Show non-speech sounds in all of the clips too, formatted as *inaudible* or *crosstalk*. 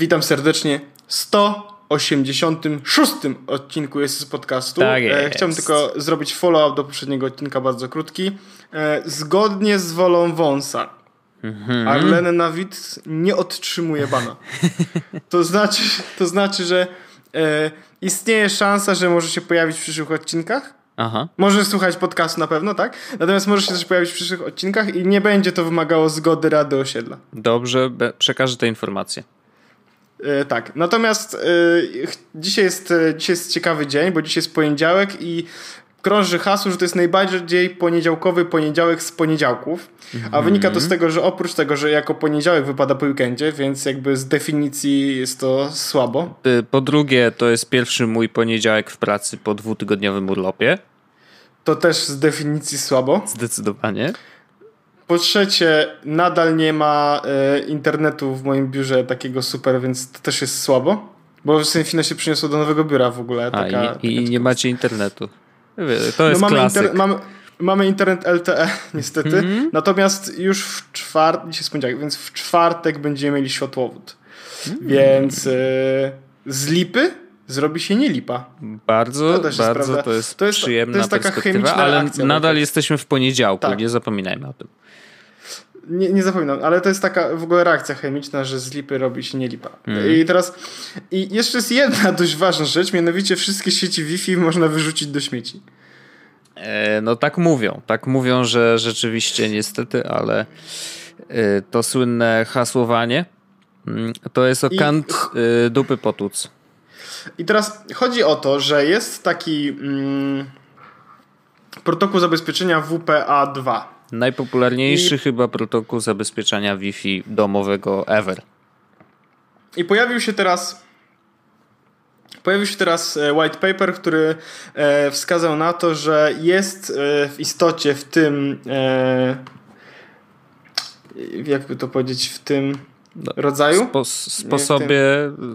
Witam serdecznie. 186 odcinku jest z podcastu. Tak jest. E, Chciałbym tylko zrobić follow-up do poprzedniego odcinka, bardzo krótki. E, Zgodnie z wolą Wąsa, Mhm. Arlene Nawid nie otrzymuje bana. *laughs* To znaczy, to znaczy że e, istnieje szansa, że może się pojawić w przyszłych odcinkach. Aha. Może słuchać podcastu na pewno, tak? Natomiast może się też pojawić w przyszłych odcinkach i nie będzie to wymagało zgody Rady Osiedla. Dobrze, przekażę te informacje. E, tak, natomiast e, dzisiaj, jest, e, dzisiaj jest ciekawy dzień, bo dzisiaj jest poniedziałek i krąży hasło, że to jest najbardziej poniedziałkowy poniedziałek z poniedziałków. A wynika to z tego, że oprócz tego, że jako poniedziałek wypada po weekendzie, więc jakby z definicji jest to słabo. Po drugie, to jest pierwszy mój poniedziałek w pracy po dwutygodniowym urlopie. To też z definicji słabo. Zdecydowanie. Po trzecie, nadal nie ma e, internetu w moim biurze takiego super, więc to też jest słabo. Bo Senfina się przyniosło do nowego biura w ogóle. A, Taka, i, taka i nie macie internetu. To jest no mamy, klasyk. inter, mamy, mamy internet LTE *laughs* niestety, Mhm. natomiast już w czwartek, dzisiaj jest poniedziałek, więc w czwartek będziemy mieli światłowód. Mm. Więc e, z lipy zrobi się nie lipa. Bardzo, To bardzo to jest To jest- przyjemna to jest taka perspektywa, ale nadal tak. jesteśmy w poniedziałku, Tak. nie zapominajmy o tym. Nie, nie zapominam, ale to jest taka w ogóle reakcja chemiczna, że z lipy robi się nie lipa. Mhm. I teraz i jeszcze jest jedna *laughs* dość ważna rzecz, mianowicie wszystkie sieci Wi-Fi można wyrzucić do śmieci. E, no tak mówią, tak mówią, że rzeczywiście niestety, ale e, to słynne hasłowanie mm, to jest o I- kant e, dupy potłuc. I teraz chodzi o to, że jest taki mm, protokół zabezpieczenia WPA2. Najpopularniejszy I- chyba protokół zabezpieczania Wi-Fi domowego ever. I pojawił się teraz pojawił się teraz e, white paper, który e, wskazał na to, że jest e, w istocie w tym jakby to powiedzieć w tym No, rodzaju Spo, sposobie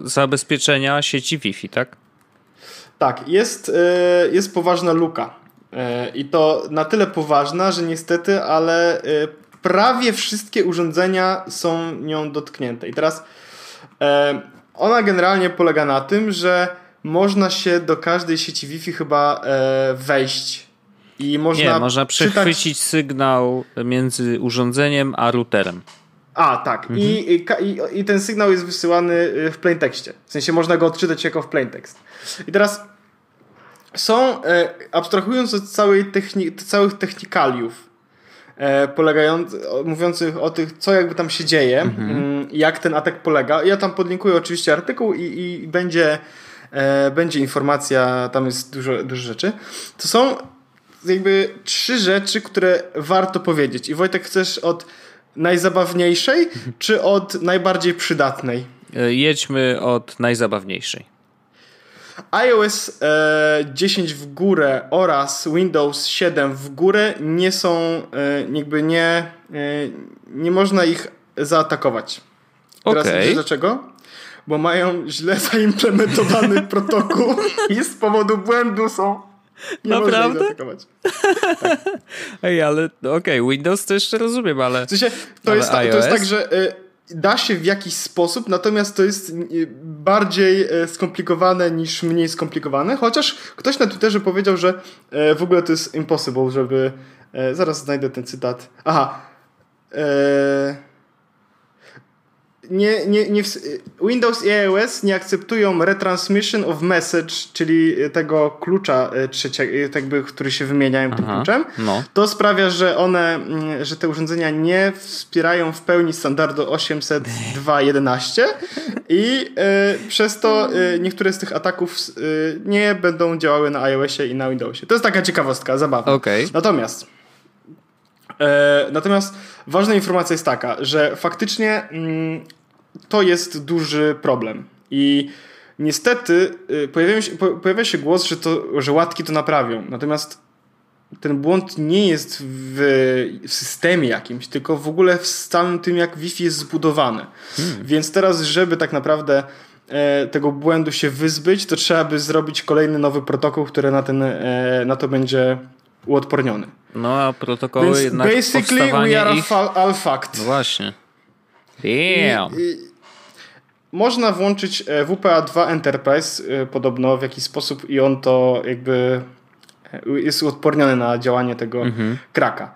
zabezpieczenia sieci Wi-Fi, tak? Tak, jest, jest poważna luka. E, I to na tyle poważna, że niestety, ale e, prawie wszystkie urządzenia są nią dotknięte. I teraz e, ona generalnie polega na tym, że można się do każdej sieci Wi-Fi chyba wejść. I można, Nie, można czytać- przechwycić sygnał między urządzeniem a routerem. A, tak. I, i, i, I ten sygnał jest wysyłany w plain tekście. W sensie można go odczytać jako w plain text. I teraz są, e, abstrahując od całej techni- całych technikaliów, e, polegając, o- mówiących o tych, co jakby tam się dzieje, mm, jak ten atak polega. Ja tam podlinkuję oczywiście artykuł i, i będzie, e, będzie informacja, tam jest dużo, dużo rzeczy. To są jakby trzy rzeczy, które warto powiedzieć. I Wojtek, chcesz od najzabawniejszej, czy od najbardziej przydatnej? E, Jedźmy od najzabawniejszej. iOS e, 10 w górę oraz Windows 7 w górę nie są, e, jakby nie, e, nie można ich zaatakować. Teraz Okej. wiesz dlaczego? Bo mają źle *laughs* zaimplementowany protokół i z powodu błędu są. Nie Naprawdę? zaatakować. *laughs* Ej, ale okej, Windows to jeszcze rozumiem, ale W sensie, to, Ale jest, ta, to jest tak, że y, da się w jakiś sposób, natomiast to jest y, bardziej y, skomplikowane niż mniej skomplikowane, chociaż ktoś na Twitterze powiedział, że y, w ogóle to jest impossible, żeby... y, zaraz znajdę ten cytat. Aha. Y, nie, nie, nie, w- Windows i iOS nie akceptują retransmission of message, czyli tego klucza y, trzeciego, jakby, który się wymieniają tym kluczem. no. To sprawia, że one, mm, że te urządzenia nie wspierają w pełni standardu 802.11 i y, przez to y, niektóre z tych ataków y, nie będą działały na iOSie i na Windowsie. To jest taka ciekawostka, zabawna. Okej. Natomiast e, natomiast ważna informacja jest taka, że faktycznie mm, to jest duży problem i niestety y, pojawia się, po, pojawia się głos, że, to, że łatki to naprawią. Natomiast ten błąd nie jest w, w systemie jakimś, tylko w ogóle w samym tym, jak Wi-Fi jest zbudowane. Więc teraz, żeby tak naprawdę e, tego błędu się wyzbyć, to trzeba by zrobić kolejny nowy protokół, który na, ten, e, na to będzie uodporniony. No a protokoły Więc jednak basically we are ich... all fucked. No właśnie. I, Damn. i, można włączyć e, WPA2 Enterprise e, podobno w jakiś sposób i on to jakby jest uodporniony na działanie tego mhm. kraka.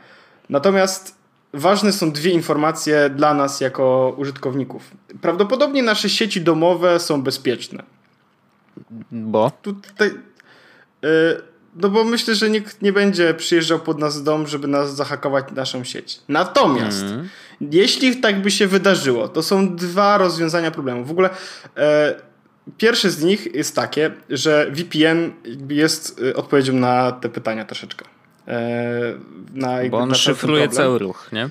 Natomiast ważne są dwie informacje dla nas jako użytkowników. Prawdopodobnie nasze sieci domowe są bezpieczne. Bo? Tutaj, no bo myślę, że nikt nie będzie przyjeżdżał pod nas dom, żeby nas zahakować naszą sieć. Natomiast mm. jeśli tak by się wydarzyło, to są dwa rozwiązania problemu. W ogóle e, pierwsze z nich jest takie, że VPN jest e, odpowiedzią na te pytania troszeczkę. E, na, bo on szyfruje cały ruch, nie?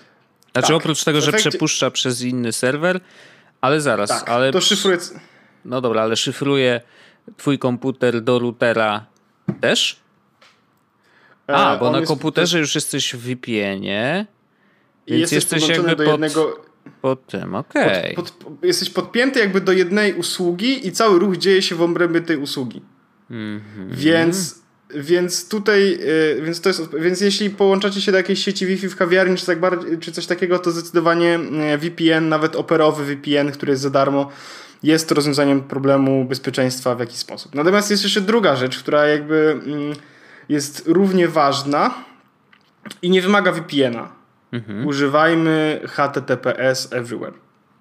Znaczy tak. oprócz tego, że efekcie... przepuszcza przez inny serwer, ale zaraz, tak, ale... to szyfruje... No dobra, ale szyfruje twój komputer do routera też? A, bo na komputerze już jesteś w VPN-ie. Więc jesteś, jesteś jakby do pod, jednego. Pod tym, okej. Okay. Jesteś podpięty jakby do jednej usługi i cały ruch dzieje się w obrębie tej usługi. Mm -hmm. Więc. Więc tutaj, y, więc, to jest, więc jeśli połączacie się do jakiejś sieci Wi-Fi w kawiarni czy, tak bardziej, czy coś takiego, to zdecydowanie y, VPN, nawet operowy VPN, który jest za darmo, jest rozwiązaniem problemu bezpieczeństwa w jakiś sposób. Natomiast jest jeszcze druga rzecz, która jakby mm, jest równie ważna i nie wymaga VPN-a. Mhm. Używajmy HTTPS everywhere.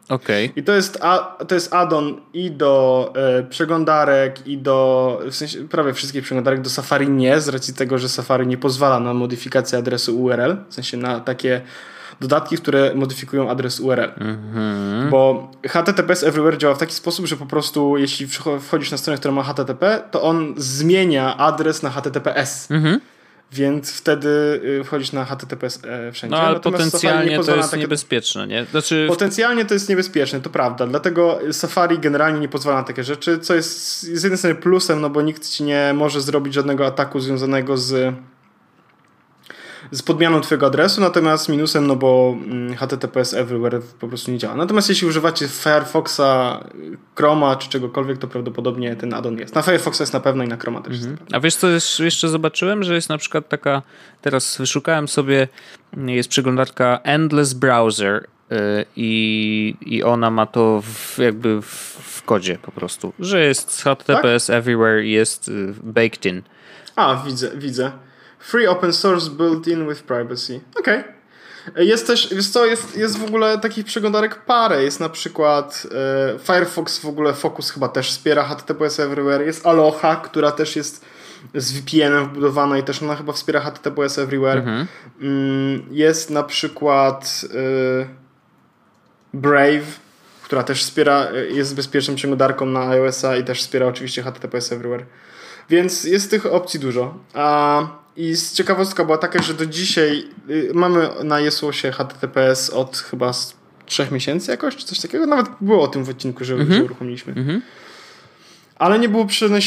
Okay. I to jest, a, to jest add-on i do e, przeglądarek, i do w sensie prawie wszystkich przeglądarek, do Safari nie, z racji tego, że Safari nie pozwala na modyfikację adresu URL, w sensie na takie dodatki, które modyfikują adres URL. Mhm. Bo HTTPS Everywhere działa w taki sposób, że po prostu jeśli wchodzisz na stronę, która ma HTTP, to on zmienia adres na HTTPS. Mhm. Więc wtedy y, wchodzisz na HTTPS e, wszędzie. No ale Natomiast potencjalnie to jest takie... niebezpieczne, nie? Znaczy... Potencjalnie to jest niebezpieczne, to prawda. Dlatego Safari generalnie nie pozwala na takie rzeczy, co jest z jednej strony plusem, no bo nikt ci nie może zrobić żadnego ataku związanego z z podmianą twojego adresu, natomiast minusem, no bo mm, HTTPS Everywhere po prostu nie działa. Natomiast jeśli używacie Firefoxa, Chroma czy czegokolwiek, to prawdopodobnie ten addon jest. Na Firefoxa jest na pewno i na Chroma też mhm. jest. A wiesz co jeszcze zobaczyłem, że jest na przykład taka, teraz wyszukałem sobie, jest przeglądarka Endless Browser y, i, i ona ma to w, jakby w, w kodzie po prostu, że jest HTTPS tak? Everywhere jest y, baked in. A, widzę, widzę. Free open source built in with privacy. Okej. Okay. Jest też, wiesz co, jest, jest w ogóle takich przeglądarek parę. Jest na przykład e, Firefox w ogóle Focus chyba też wspiera HTTPS Everywhere. Jest Aloha, która też jest z VPN-em wbudowana i też ona chyba wspiera HTTPS Everywhere. Mhm. Mm, jest na przykład e, Brave, która też wspiera, e, jest bezpieczną przeglądarką na iOS-a i też wspiera oczywiście HTTPS Everywhere. Więc jest tych opcji dużo. A i ciekawostka była taka, że do dzisiaj y, mamy na Jesusie HTTPS od chyba trzech miesięcy jakoś, czy coś takiego. Nawet było o tym w odcinku, że, mm -hmm. że uruchomiliśmy. Mm -hmm. Ale nie było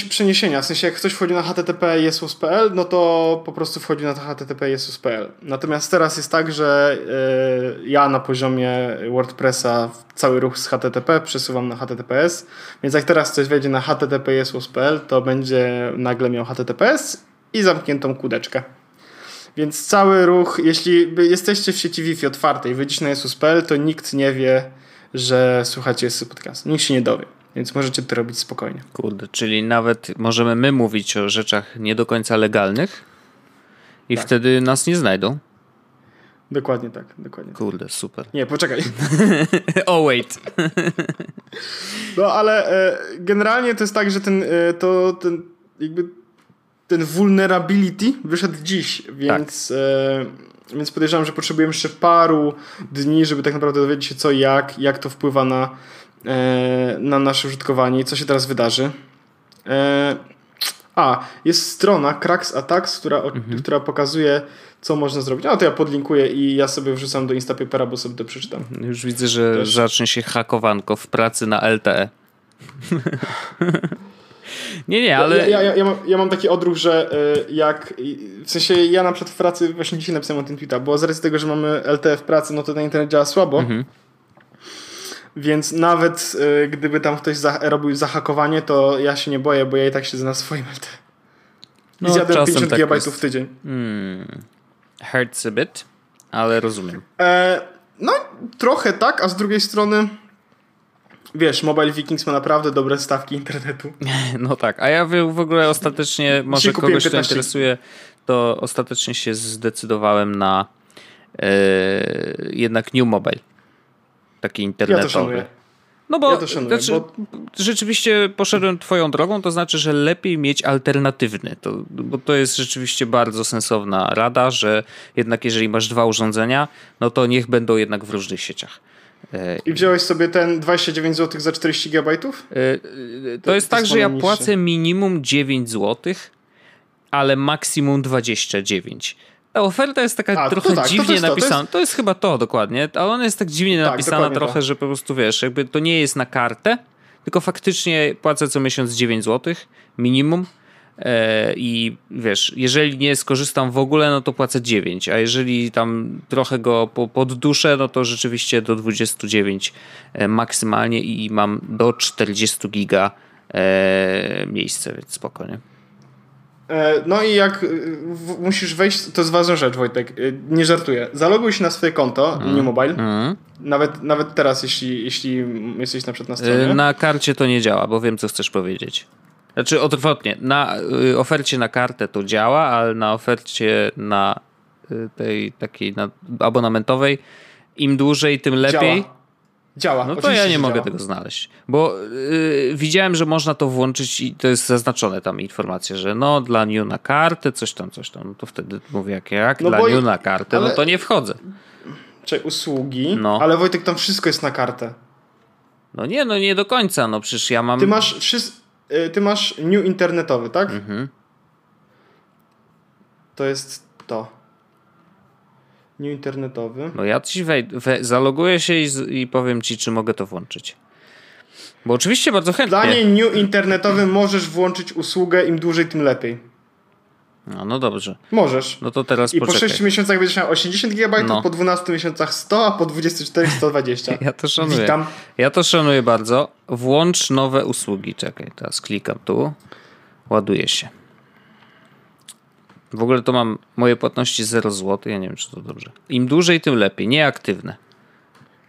przeniesienia. W sensie, jak ktoś wchodzi na http jesus.pl, no to po prostu wchodzi na http jesus.pl. Natomiast teraz jest tak, że yy, ja na poziomie WordPressa cały ruch z HTTP przesuwam na HTTPS. Więc jak teraz coś wejdzie na http jesus.pl, to będzie nagle miał HTTPS i zamkniętą kudeczkę. Więc cały ruch, jeśli jesteście w sieci Wi-Fi otwartej, wyjdziecie na Jesus.pl, to nikt nie wie, że słuchacie Jesus podcast. Nikt się nie dowie. Więc możecie to robić spokojnie. Kurde, czyli nawet możemy my mówić o rzeczach nie do końca legalnych i tak. wtedy nas nie znajdą. Dokładnie tak, dokładnie. Kurde, super. Nie, poczekaj. *laughs* oh wait. no ale e, generalnie to jest tak, że ten, e, to, ten jakby ten vulnerability wyszedł dziś, więc, tak. e, więc podejrzewam, że potrzebujemy jeszcze paru dni, żeby tak naprawdę dowiedzieć się co jak, jak to wpływa na, e, na nasze użytkowanie i co się teraz wydarzy. E, a, jest strona Cracks Attacks, która, mhm. która pokazuje, co można zrobić. A to ja podlinkuję i ja sobie wrzucam do Instapapera, bo sobie to przeczytam. Już widzę, że Też. zacznie się hakowanko w pracy na LTE. *laughs* Nie, nie, ale... Ja, ja, ja, mam, ja mam taki odruch, że y, jak... W sensie ja na przykład w pracy właśnie dzisiaj napisałem o tym tweeta, bo z racji tego, że mamy LTE w pracy, no to ten internet działa słabo. Mhm. Więc nawet y, gdyby tam ktoś za, robił zahakowanie, to ja się nie boję, bo ja i tak siedzę na swoim LTE. I no, zjadłem 50 tak GB w tydzień. Hmm. Hurts a bit, ale rozumiem. E, no, trochę tak, a z drugiej strony wiesz, Mobile Vikings ma naprawdę dobre stawki internetu. *laughs* No tak, a ja w ogóle ostatecznie, może kogoś to interesuje, to ostatecznie się zdecydowałem na e, jednak New Mobile. Taki internetowy. Ja no bo, ja to szanuję, znaczy, bo... rzeczywiście poszedłem twoją drogą, to znaczy, że lepiej mieć alternatywny, to, bo to jest rzeczywiście bardzo sensowna rada, że jednak jeżeli masz dwa urządzenia, no to niech będą jednak w różnych sieciach. E, I wziąłeś sobie ten 29 zł za 40 GB? To, to jest tak, że ja płacę minimum 9 zł, ale maksimum 29. Ta oferta jest taka A, trochę tak, dziwnie to napisana. To jest... to jest... chyba to dokładnie, ale ona jest tak dziwnie tak, napisana trochę, to. że po prostu wiesz, jakby to nie jest na kartę, tylko faktycznie płacę co miesiąc 9 zł minimum. E, I wiesz, jeżeli nie skorzystam w ogóle, no to płacę 9, a jeżeli tam trochę go podduszę, no to rzeczywiście do 29 e, maksymalnie i mam do 40 giga e, miejsce, więc spokojnie. No i jak musisz wejść, to jest ważna rzecz, Wojtek. Nie żartuję. Zaloguj się na swoje konto, mm. nie mobile. Mm. Nawet, nawet teraz, jeśli, jeśli jesteś na przykład na stronie. Na karcie to nie działa, bo wiem, co chcesz powiedzieć. Znaczy odwrotnie. Na y, ofercie na kartę to działa, ale na ofercie na tej takiej na abonamentowej im dłużej, tym lepiej. Działa. Działa. No to ja nie mogę działa. tego znaleźć. Bo yy, widziałem, że można to włączyć i to jest zaznaczone tam informacja, że no dla new na kartę, coś tam, coś tam. No to wtedy mówię, jak, jak no dla new na kartę, no ale... no to nie wchodzę. Czy usługi, no. ale Wojtek, tam wszystko jest na kartę. No nie, no nie do końca, no przecież ja mam... Ty masz, wszystko, y, ty masz new internetowy, tak? Mhm. To jest to. New internetowy. No ja ci wejdę, we, zaloguję się i, i powiem ci, czy mogę to włączyć. Bo oczywiście bardzo chętnie. Dla niej new internetowy możesz włączyć usługę, im dłużej, tym lepiej. No, no dobrze. Możesz. No to teraz I poczekaj. po 6 miesiącach będziesz miał 80 GB, no. po 12 miesiącach 100, a po 24 120. *laughs* ja to szanuję. Witam. Ja to szanuję bardzo. Włącz nowe usługi. Czekaj, teraz klikam tu. Ładuje się. W ogóle to mam moje płatności 0 zł. Ja nie wiem, czy to dobrze. Im dłużej, tym lepiej. Nieaktywne.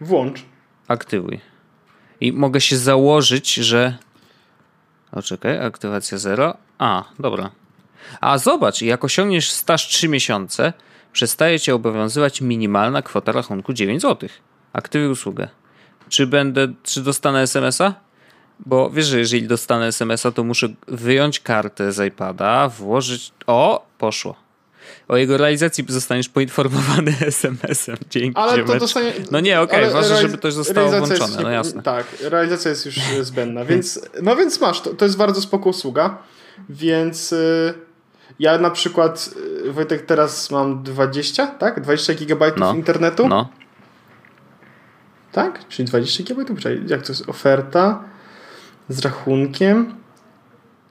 Włącz. Aktywuj. I mogę się założyć, że. O, czekaj, aktywacja 0. A, dobra. A zobacz, jak osiągniesz staż 3 miesiące, przestaje cię obowiązywać minimalna kwota rachunku 9 zł. Aktywuj usługę. Czy będę, czy dostanę SMS-a? Bo wiesz, że jeżeli dostanę SMS-a, to muszę wyjąć kartę z iPada, włożyć. O, poszło. O jego realizacji zostaniesz poinformowany *laughs* SMS-em. Dzięki. Ale to dostanie... No nie, okej, okay, ważne, żeby to zostało włączone, no jasne. Tak, realizacja jest już zbędna, więc no więc masz, to, to jest bardzo spoko usługa, więc y, ja na przykład, y, Wojtek, teraz mam 20, tak? 20 GB no. internetu. No. Tak? Czyli 20 GB? Jak to jest oferta? z rachunkiem.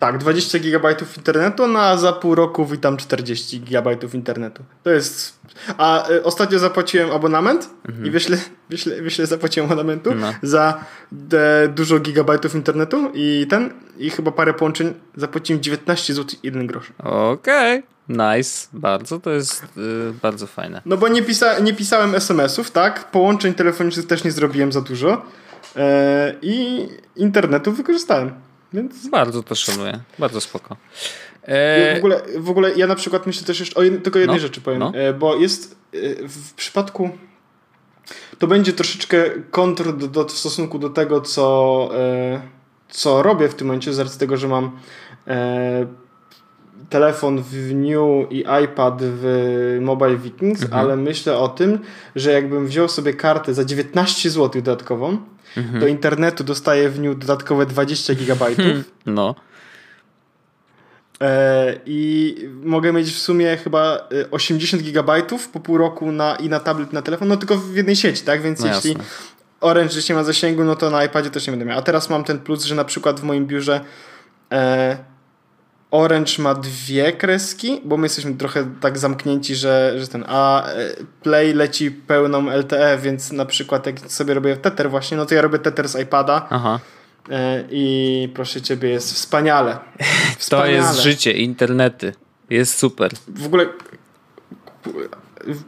Tak, 20 GB internetu, no a za pół roku witam 40 GB internetu. To jest. A y, ostatnio zapłaciłem abonament mhm. i wiesz, wiesz, wiesz, zapłaciłem abonamentu no. za de, dużo gigabajtów internetu i ten, i chyba parę połączeń zapłaciłem 19 zł 1 grosz. Okej. Okay. Nice, bardzo, to jest yy, bardzo fajne. No bo nie, pisa nie pisałem SMS-ów, tak? Połączeń telefonicznych też nie zrobiłem za dużo. E, I internetu wykorzystałem. Więc... Bardzo to szanuję. Bardzo spoko. E... W, ogóle, w ogóle ja na przykład myślę też jeszcze o jed... tylko jednej no, rzeczy powiem, no. E, bo jest e, w przypadku to będzie troszeczkę kontr do, do, w stosunku do tego, co, co robię w tym momencie, z racji tego, że mam telefon w New i iPad w Mobile Vikings, mhm. ale myślę o tym, że jakbym wziął sobie kartę za 19 zł dodatkową, mhm. do internetu dostaję w New dodatkowe 20 gigabajtów. *laughs* No. E, I mogę mieć w sumie chyba 80 e, gigabajtów po pół roku na, i na tablet, na telefon, no tylko w jednej sieci, tak? Więc no jeśli. Orange gdzieś nie ma zasięgu, no to na iPadzie też nie będę miał. A teraz mam ten plus, że na przykład w moim biurze e, Orange ma dwie kreski, bo my jesteśmy trochę tak zamknięci, że, że ten, a e, Play leci pełną LTE, więc na przykład jak sobie robię tether właśnie, no to ja robię tether z iPada. Aha. E, I proszę ciebie, jest wspaniale. wspaniale. *laughs* To jest życie, internety. Jest super. W ogóle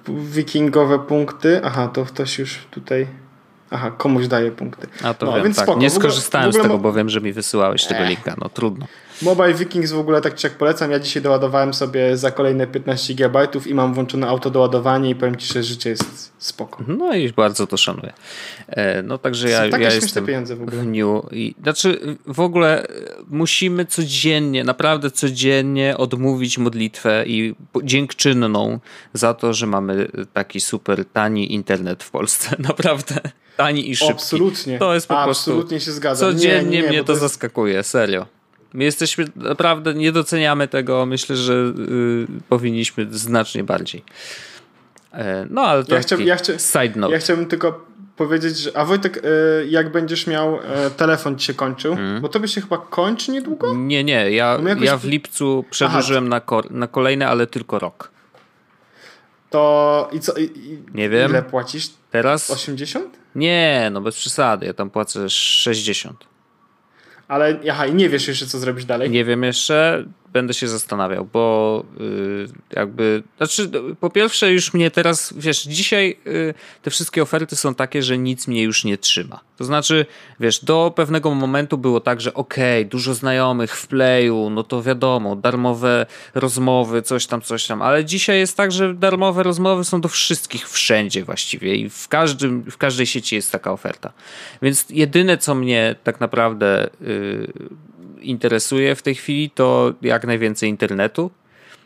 wikingowe punkty. Aha, to ktoś już tutaj. Aha, komuś daje punkty. A to no, wiem, więc tak. spoko. Nie skorzystałem ogóle z tego, bo wiem, że mi wysyłałeś tego linka. No trudno. Mobile Vikings w ogóle tak czy jak polecam. Ja dzisiaj doładowałem sobie za kolejne 15 GB i mam włączone autodoładowanie i powiem Ci, że życie jest spoko. No i bardzo to szanuję. E, No także ja, takie ja jestem pieniądze w ogóle. w New. I, znaczy w ogóle e, musimy codziennie, naprawdę codziennie odmówić modlitwę i dziękczynną za to, że mamy taki super tani internet w Polsce. *laughs* Naprawdę tani i szybki. Absolutnie. To jest po Absolutnie się zgadzam. Codziennie nie, nie, mnie to, to jest... zaskakuje, serio. My jesteśmy naprawdę, nie doceniamy tego. Myślę, że y, powinniśmy znacznie bardziej. E, No ale to Ja chciał- taki ja chcia- side note. Ja chciałbym tylko powiedzieć, że... A Wojtek, e, jak będziesz miał... e, Telefon Ci się kończył, Mhm. bo to by się chyba kończy niedługo? Nie, nie, ja, jakoś- ja w lipcu przedłużyłem na, ko- na kolejne, ale tylko rok. To i co? I, i, Nie wiem. Ile płacisz? Teraz? 80? Nie, no bez przesady, ja tam płacę 60. Ale aha, i nie wiesz jeszcze, co zrobisz dalej. Nie wiem jeszcze, będę się zastanawiał, bo y, jakby, znaczy po pierwsze już mnie teraz, wiesz, dzisiaj y, te wszystkie oferty są takie, że nic mnie już nie trzyma. To znaczy, wiesz, do pewnego momentu było tak, że okej, dużo znajomych w playu, no to wiadomo, darmowe rozmowy, coś tam, coś tam, ale dzisiaj jest tak, że darmowe rozmowy są do wszystkich wszędzie właściwie i w, każdym, w każdej sieci jest taka oferta. Więc jedyne, co mnie tak naprawdę y, interesuje w tej chwili, to jak najwięcej internetu.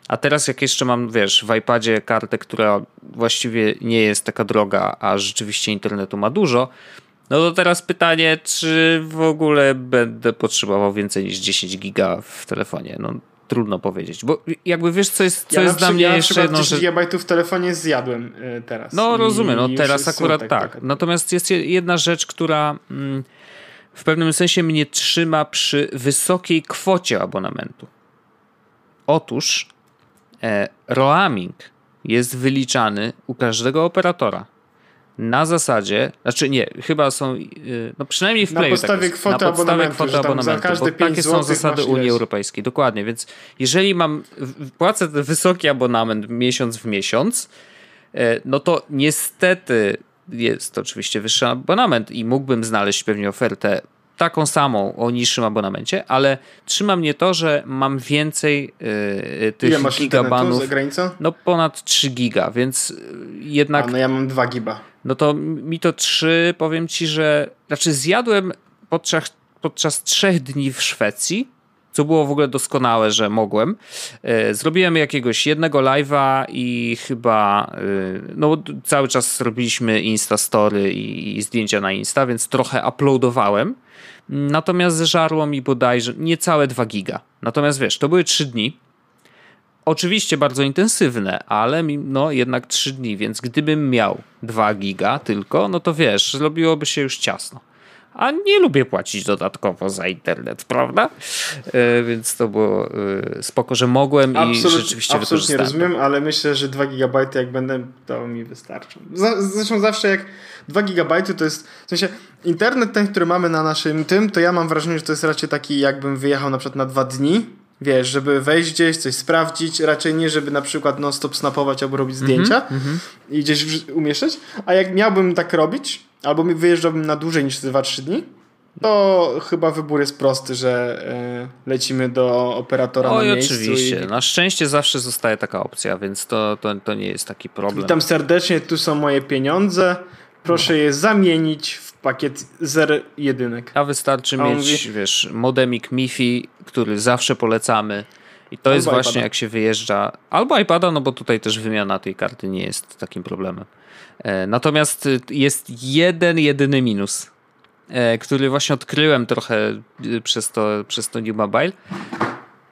A teraz jak jeszcze mam, wiesz, w iPadzie kartę, która właściwie nie jest taka droga, a rzeczywiście internetu ma dużo, no to teraz pytanie, czy w ogóle będę potrzebował więcej niż 10 giga w telefonie? No trudno powiedzieć, bo jakby wiesz, co jest, co ja jest dla mnie ja jeszcze przykład jedną 10 rzecz. GB w telefonie zjadłem y, teraz. No rozumiem, no teraz akurat tak. trochę. Natomiast jest je- jedna rzecz, która mm, w pewnym sensie mnie trzyma przy wysokiej kwocie abonamentu. Otóż e, roaming jest wyliczany u każdego operatora na zasadzie, znaczy nie, chyba są, y, no przynajmniej w Na Playu tak podstawie jest. kwoty na podstawie abonamentu, kwoty za abonamentu, każde 5 takie są zasady Unii. Europejskiej, dokładnie, więc jeżeli mam, płacę ten wysoki abonament miesiąc w miesiąc, E, no to niestety jest to oczywiście wyższy abonament i mógłbym znaleźć pewnie ofertę taką samą o niższym abonamencie, ale trzyma mnie to, że mam więcej e, tych Ile masz gigabanów. za granicą? No ponad 3 giga, więc jednak A, no ja mam 2 giba. no to mi to 3, powiem ci, że znaczy zjadłem podczas, podczas trzech dni w Szwecji, co było w ogóle doskonałe, że mogłem. E, Zrobiłem jakiegoś jednego live'a i chyba e, no cały czas robiliśmy Insta Story i, i zdjęcia na Insta, więc trochę uploadowałem. Natomiast żarło mi bodajże niecałe 2 giga. Natomiast wiesz, to były 3 dni. Oczywiście bardzo intensywne, ale no jednak 3 dni, więc gdybym miał 2 giga tylko, no to wiesz, zrobiłoby się już ciasno. A nie lubię płacić dodatkowo za internet, prawda? E, więc to było e, spoko, że mogłem i Absolut, rzeczywiście absolutnie rozumiem, ale myślę, że 2 GB jak będę, to mi wystarczą. Zresztą zawsze jak 2 GB to jest, w sensie internet ten, który mamy na naszym tym, to ja mam wrażenie, że to jest raczej taki jakbym wyjechał na przykład na dwa dni, wiesz, żeby wejść gdzieś, coś sprawdzić, raczej nie, żeby na przykład non-stop snapować albo robić Mhm, zdjęcia i gdzieś umieszczać, a jak miałbym tak robić, albo wyjeżdżałbym na dłużej niż te 2-3 dni, to chyba wybór jest prosty, że e, lecimy do operatora Oj, na miejscu oczywiście. i Na szczęście zawsze zostaje taka opcja, więc to, to, to nie jest taki problem. Witam serdecznie, tu są moje pieniądze. Proszę je zamienić w pakiet zer jedynek. A wystarczy A mieć, mówi- wiesz, modemik MiFi, który zawsze polecamy. I to jest Albo właśnie iPada. jak się wyjeżdża. Albo iPada, no bo tutaj też wymiana tej karty nie jest takim problemem. E, Natomiast y, jest jeden, jedyny minus, e, który właśnie odkryłem trochę y, przez to, przez to New Mobile.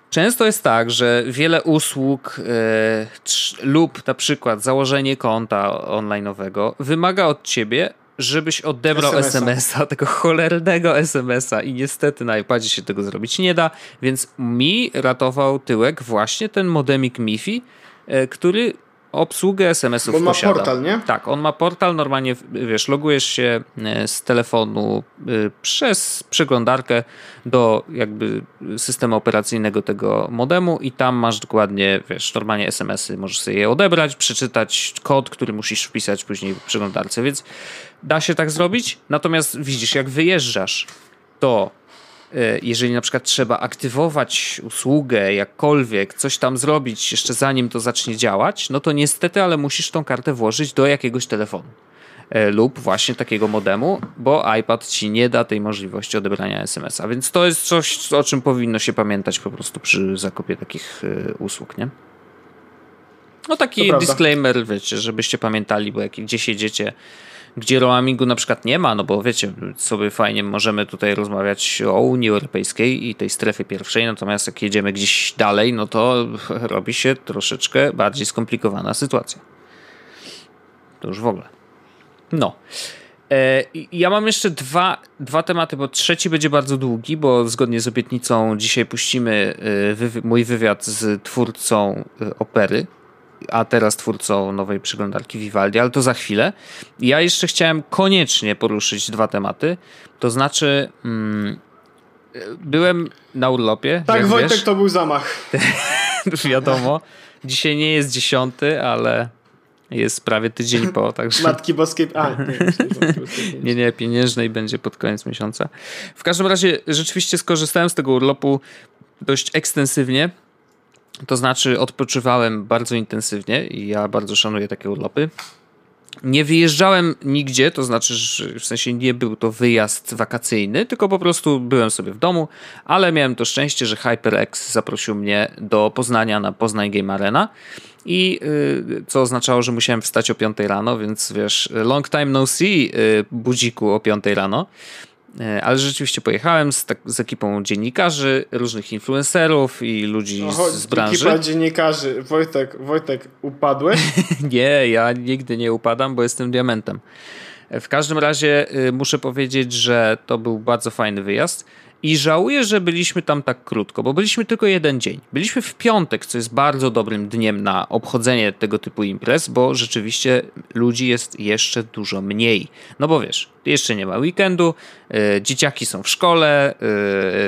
Często jest tak, że wiele usług e, lub na przykład założenie konta online'owego wymaga od ciebie, żebyś odebrał SMS-a. SMS-a, tego cholernego SMS-a i niestety na iPadzie się tego zrobić nie da, więc mi ratował tyłek właśnie ten modemik MiFi, e, który obsługę SMS-ów on ma posiada. portal, nie? Tak, on ma portal, normalnie wiesz, logujesz się e, z telefonu y, przez przeglądarkę do jakby systemu operacyjnego tego modemu i tam masz dokładnie, wiesz, normalnie SMS-y, możesz sobie je odebrać, przeczytać kod, który musisz wpisać później w przeglądarce, więc da się tak zrobić, natomiast widzisz, jak wyjeżdżasz, to e, jeżeli na przykład trzeba aktywować usługę jakkolwiek, coś tam zrobić jeszcze zanim to zacznie działać, no to niestety, ale musisz tą kartę włożyć do jakiegoś telefonu e, lub właśnie takiego modemu, bo iPad ci nie da tej możliwości odebrania SMS-a. Więc to jest coś, o czym powinno się pamiętać po prostu przy zakupie takich e, usług, nie? No taki disclaimer, wiecie, żebyście pamiętali, bo jak gdzieś jedziecie gdzie roamingu na przykład nie ma, no bo wiecie, sobie fajnie możemy tutaj rozmawiać o Unii Europejskiej i tej strefie pierwszej, natomiast jak jedziemy gdzieś dalej, no to *laughs* robi się troszeczkę bardziej skomplikowana sytuacja. To już w ogóle. No. E, ja mam jeszcze dwa, dwa tematy, bo trzeci będzie bardzo długi, bo zgodnie z obietnicą dzisiaj puścimy e, mój wywiad z twórcą e, opery a teraz twórcą nowej przeglądarki Vivaldi, ale to za chwilę. Ja jeszcze chciałem koniecznie poruszyć dwa tematy. To znaczy, mm, byłem na urlopie. Tak, Wojtek, wiesz. to był zamach. *laughs* Wiadomo. Dzisiaj nie jest dziesiąty, ale jest prawie tydzień po. Także... Matki Boskiej. A, nie, nie, nie, pieniężnej będzie pod koniec miesiąca. W każdym razie rzeczywiście skorzystałem z tego urlopu dość ekstensywnie to znaczy, odpoczywałem bardzo intensywnie i ja bardzo szanuję takie urlopy. Nie wyjeżdżałem nigdzie, to znaczy, w sensie nie był to wyjazd wakacyjny, tylko po prostu byłem sobie w domu, ale miałem to szczęście, że HyperX zaprosił mnie do Poznania na Poznań Game Arena i yy, co oznaczało, że musiałem wstać o 5 rano, więc wiesz, long time no see yy, budziku o 5 rano. E, ale rzeczywiście pojechałem z, tak, z ekipą dziennikarzy, różnych influencerów i ludzi Oho, z branży. Ekipa dziennikarzy. Wojtek, Wojtek, upadłeś? *laughs* nie, ja nigdy nie upadam, bo jestem diamentem. E, w każdym razie y, muszę powiedzieć, że to był bardzo fajny wyjazd. I żałuję, że byliśmy tam tak krótko, bo byliśmy tylko jeden dzień. Byliśmy w piątek, co jest bardzo dobrym dniem na obchodzenie tego typu imprez, bo rzeczywiście ludzi jest jeszcze dużo mniej. No bo wiesz, jeszcze nie ma weekendu, yy, dzieciaki są w szkole,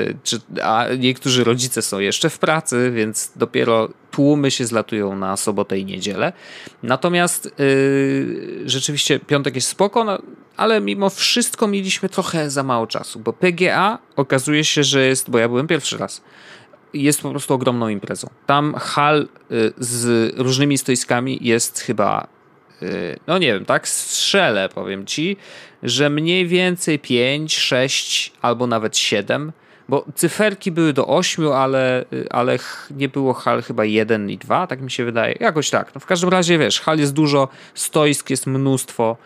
yy, czy, a niektórzy rodzice są jeszcze w pracy, więc dopiero tłumy się zlatują na sobotę i niedzielę. Natomiast yy, rzeczywiście piątek jest spoko, no, ale mimo wszystko mieliśmy trochę za mało czasu, bo PGA okazuje się, że jest, bo ja byłem pierwszy raz, jest po prostu ogromną imprezą. Tam hal y, z różnymi stoiskami jest chyba, y, no nie wiem, tak strzelę, powiem ci, że mniej więcej 5, 6 albo nawet 7 bo cyferki były do 8, ale, ale nie było hal chyba 1 i 2, tak mi się wydaje. Jakoś tak. No w każdym razie wiesz, hal jest dużo, stoisk jest mnóstwo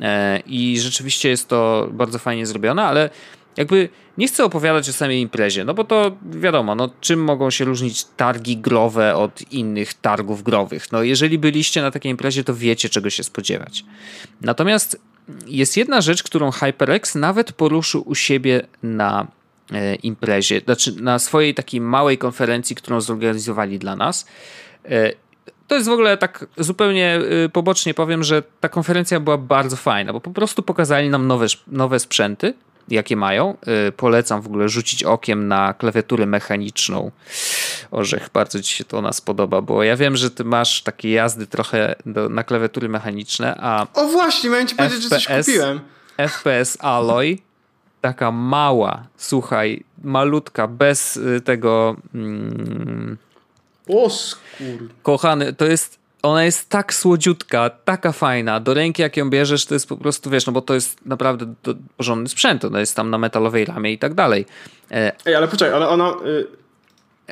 e, i rzeczywiście jest to bardzo fajnie zrobione, ale jakby nie chcę opowiadać o samej imprezie, no bo to wiadomo, no czym mogą się różnić targi growe od innych targów growych. No jeżeli byliście na takiej imprezie, to wiecie czego się spodziewać. Natomiast jest jedna rzecz, którą HyperX nawet poruszył u siebie na imprezie, znaczy na swojej takiej małej konferencji, którą zorganizowali dla nas. E, to jest w ogóle tak zupełnie e, pobocznie powiem, że ta konferencja była bardzo fajna, bo po prostu pokazali nam nowe, nowe sprzęty, jakie mają. Polecam w ogóle rzucić okiem na klawiaturę mechaniczną. Orzech, bardzo ci się to nas podoba, bo ja wiem, że ty masz takie jazdy trochę do, na klawiatury mechaniczne, a... O właśnie, miałem ci powiedzieć, FPS, że coś kupiłem. FPS Alloy taka mała, słuchaj, malutka, bez y, tego. Mm, o skur. Kochany, to jest. Ona jest tak słodziutka, taka fajna. Do ręki, jak ją bierzesz, to jest po prostu, wiesz, no bo to jest naprawdę do, porządny sprzęt. Ona jest tam na metalowej ramie i tak dalej. E, Ej, ale poczekaj, ale ona. Y...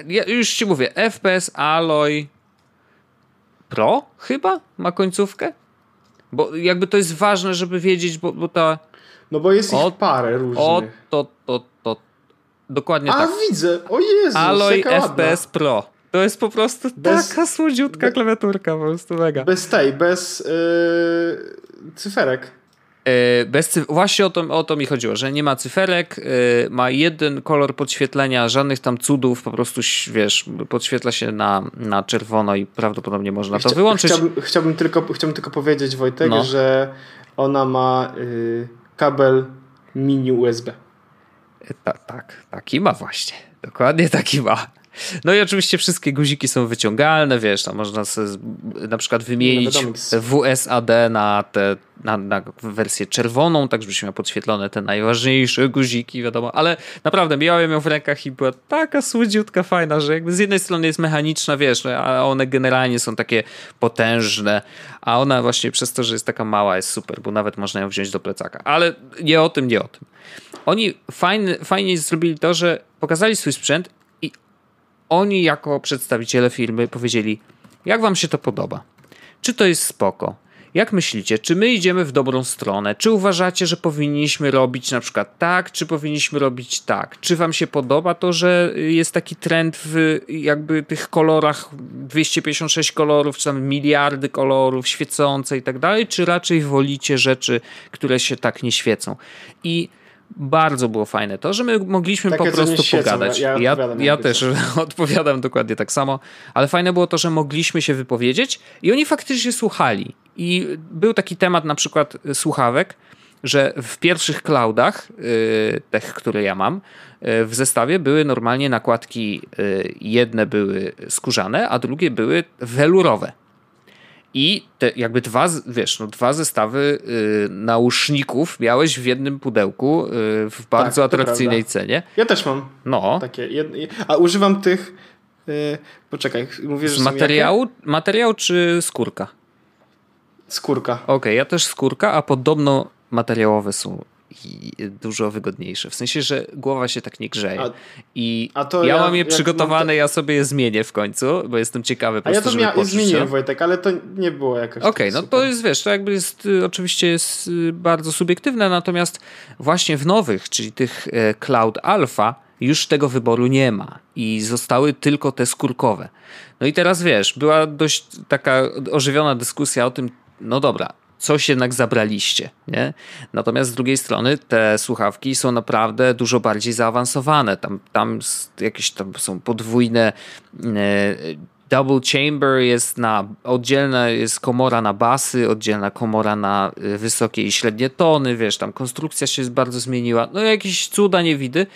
Ja już ci mówię, FPS Alloy Pro chyba ma końcówkę? Bo jakby to jest ważne, żeby wiedzieć, bo, bo ta no bo jest ich parę różnych. O, to, to, to. Dokładnie A, tak. widzę. O Jezu, Alloy FPS Pro. To jest po prostu bez, taka słodziutka be, klawiaturka, po prostu mega. Bez tej, bez yy, cyferek. E, bez cyf- Właśnie o to, o to mi chodziło, że nie ma cyferek, e, ma jeden kolor podświetlenia, żadnych tam cudów, po prostu wiesz, podświetla się na, na czerwono i prawdopodobnie można to wyłączyć. Chciałbym, chciałbym, tylko, chciałbym tylko powiedzieć, Wojtek, no. że ona ma y, kabel mini USB. Ta, tak, taki ma właśnie. Dokładnie taki ma. No i oczywiście wszystkie guziki są wyciągalne, wiesz, tam można na przykład wymienić WSAD na, te, na, na wersję czerwoną, tak żebyśmy miał podświetlone te najważniejsze guziki, wiadomo, ale naprawdę miałem ją w rękach i była taka słodziutka, fajna, że jakby z jednej strony jest mechaniczna, wiesz, no, a one generalnie są takie potężne, a ona właśnie przez to, że jest taka mała jest super, bo nawet można ją wziąć do plecaka, ale nie o tym, nie o tym. Oni fajnie, fajnie zrobili to, że pokazali swój sprzęt oni jako przedstawiciele firmy powiedzieli, jak wam się to podoba? Czy to jest spoko? Jak myślicie, czy my idziemy w dobrą stronę? Czy uważacie, że powinniśmy robić na przykład tak, czy powinniśmy robić tak? Czy wam się podoba to, że jest taki trend w jakby tych kolorach 256 kolorów, czy tam miliardy kolorów świecące i tak dalej, czy raczej wolicie rzeczy, które się tak nie świecą? I bardzo było fajne to, że my mogliśmy Takie po prostu pogadać. Ja, ja, ja też *laughs* odpowiadam dokładnie tak samo, ale fajne było to, że mogliśmy się wypowiedzieć i oni faktycznie słuchali. I był taki temat na przykład słuchawek, że w pierwszych cloudach, yy, tych, które ja mam, yy, w zestawie były normalnie nakładki, yy, jedne były skórzane, a drugie były welurowe. I te jakby dwa, wiesz, no dwa zestawy y, nauszników miałeś w jednym pudełku y, w bardzo tak, atrakcyjnej cenie. Ja też mam. No. Takie, a używam tych. Y, poczekaj, mówisz, że materiału, materiał czy skórka? Skórka. Okej, okay, ja też skórka, a podobno materiałowe są dużo wygodniejsze. W sensie, że głowa się tak nie grzeje. A, I a ja, ja, mam je przygotowane, ja sobie je zmienię w końcu, bo jestem ciekawy po a ja to mia- zmieniłem, Wojtek, ale to nie było jakoś Okej, okay, no to jest, wiesz, to jakby jest, y, oczywiście jest y, bardzo subiektywne, natomiast właśnie w nowych, czyli tych e, Cloud Alpha, już tego wyboru nie ma i zostały tylko te skórkowe. No i teraz wiesz, była dość taka ożywiona dyskusja o tym, no dobra, coś jednak zabraliście, nie? Natomiast z drugiej strony te słuchawki są naprawdę dużo bardziej zaawansowane. Tam, tam jakieś tam są podwójne e, double chamber jest na oddzielna jest komora na basy, oddzielna komora na y, wysokie i średnie tony, wiesz, tam konstrukcja się bardzo zmieniła. No jakieś cuda nie widy.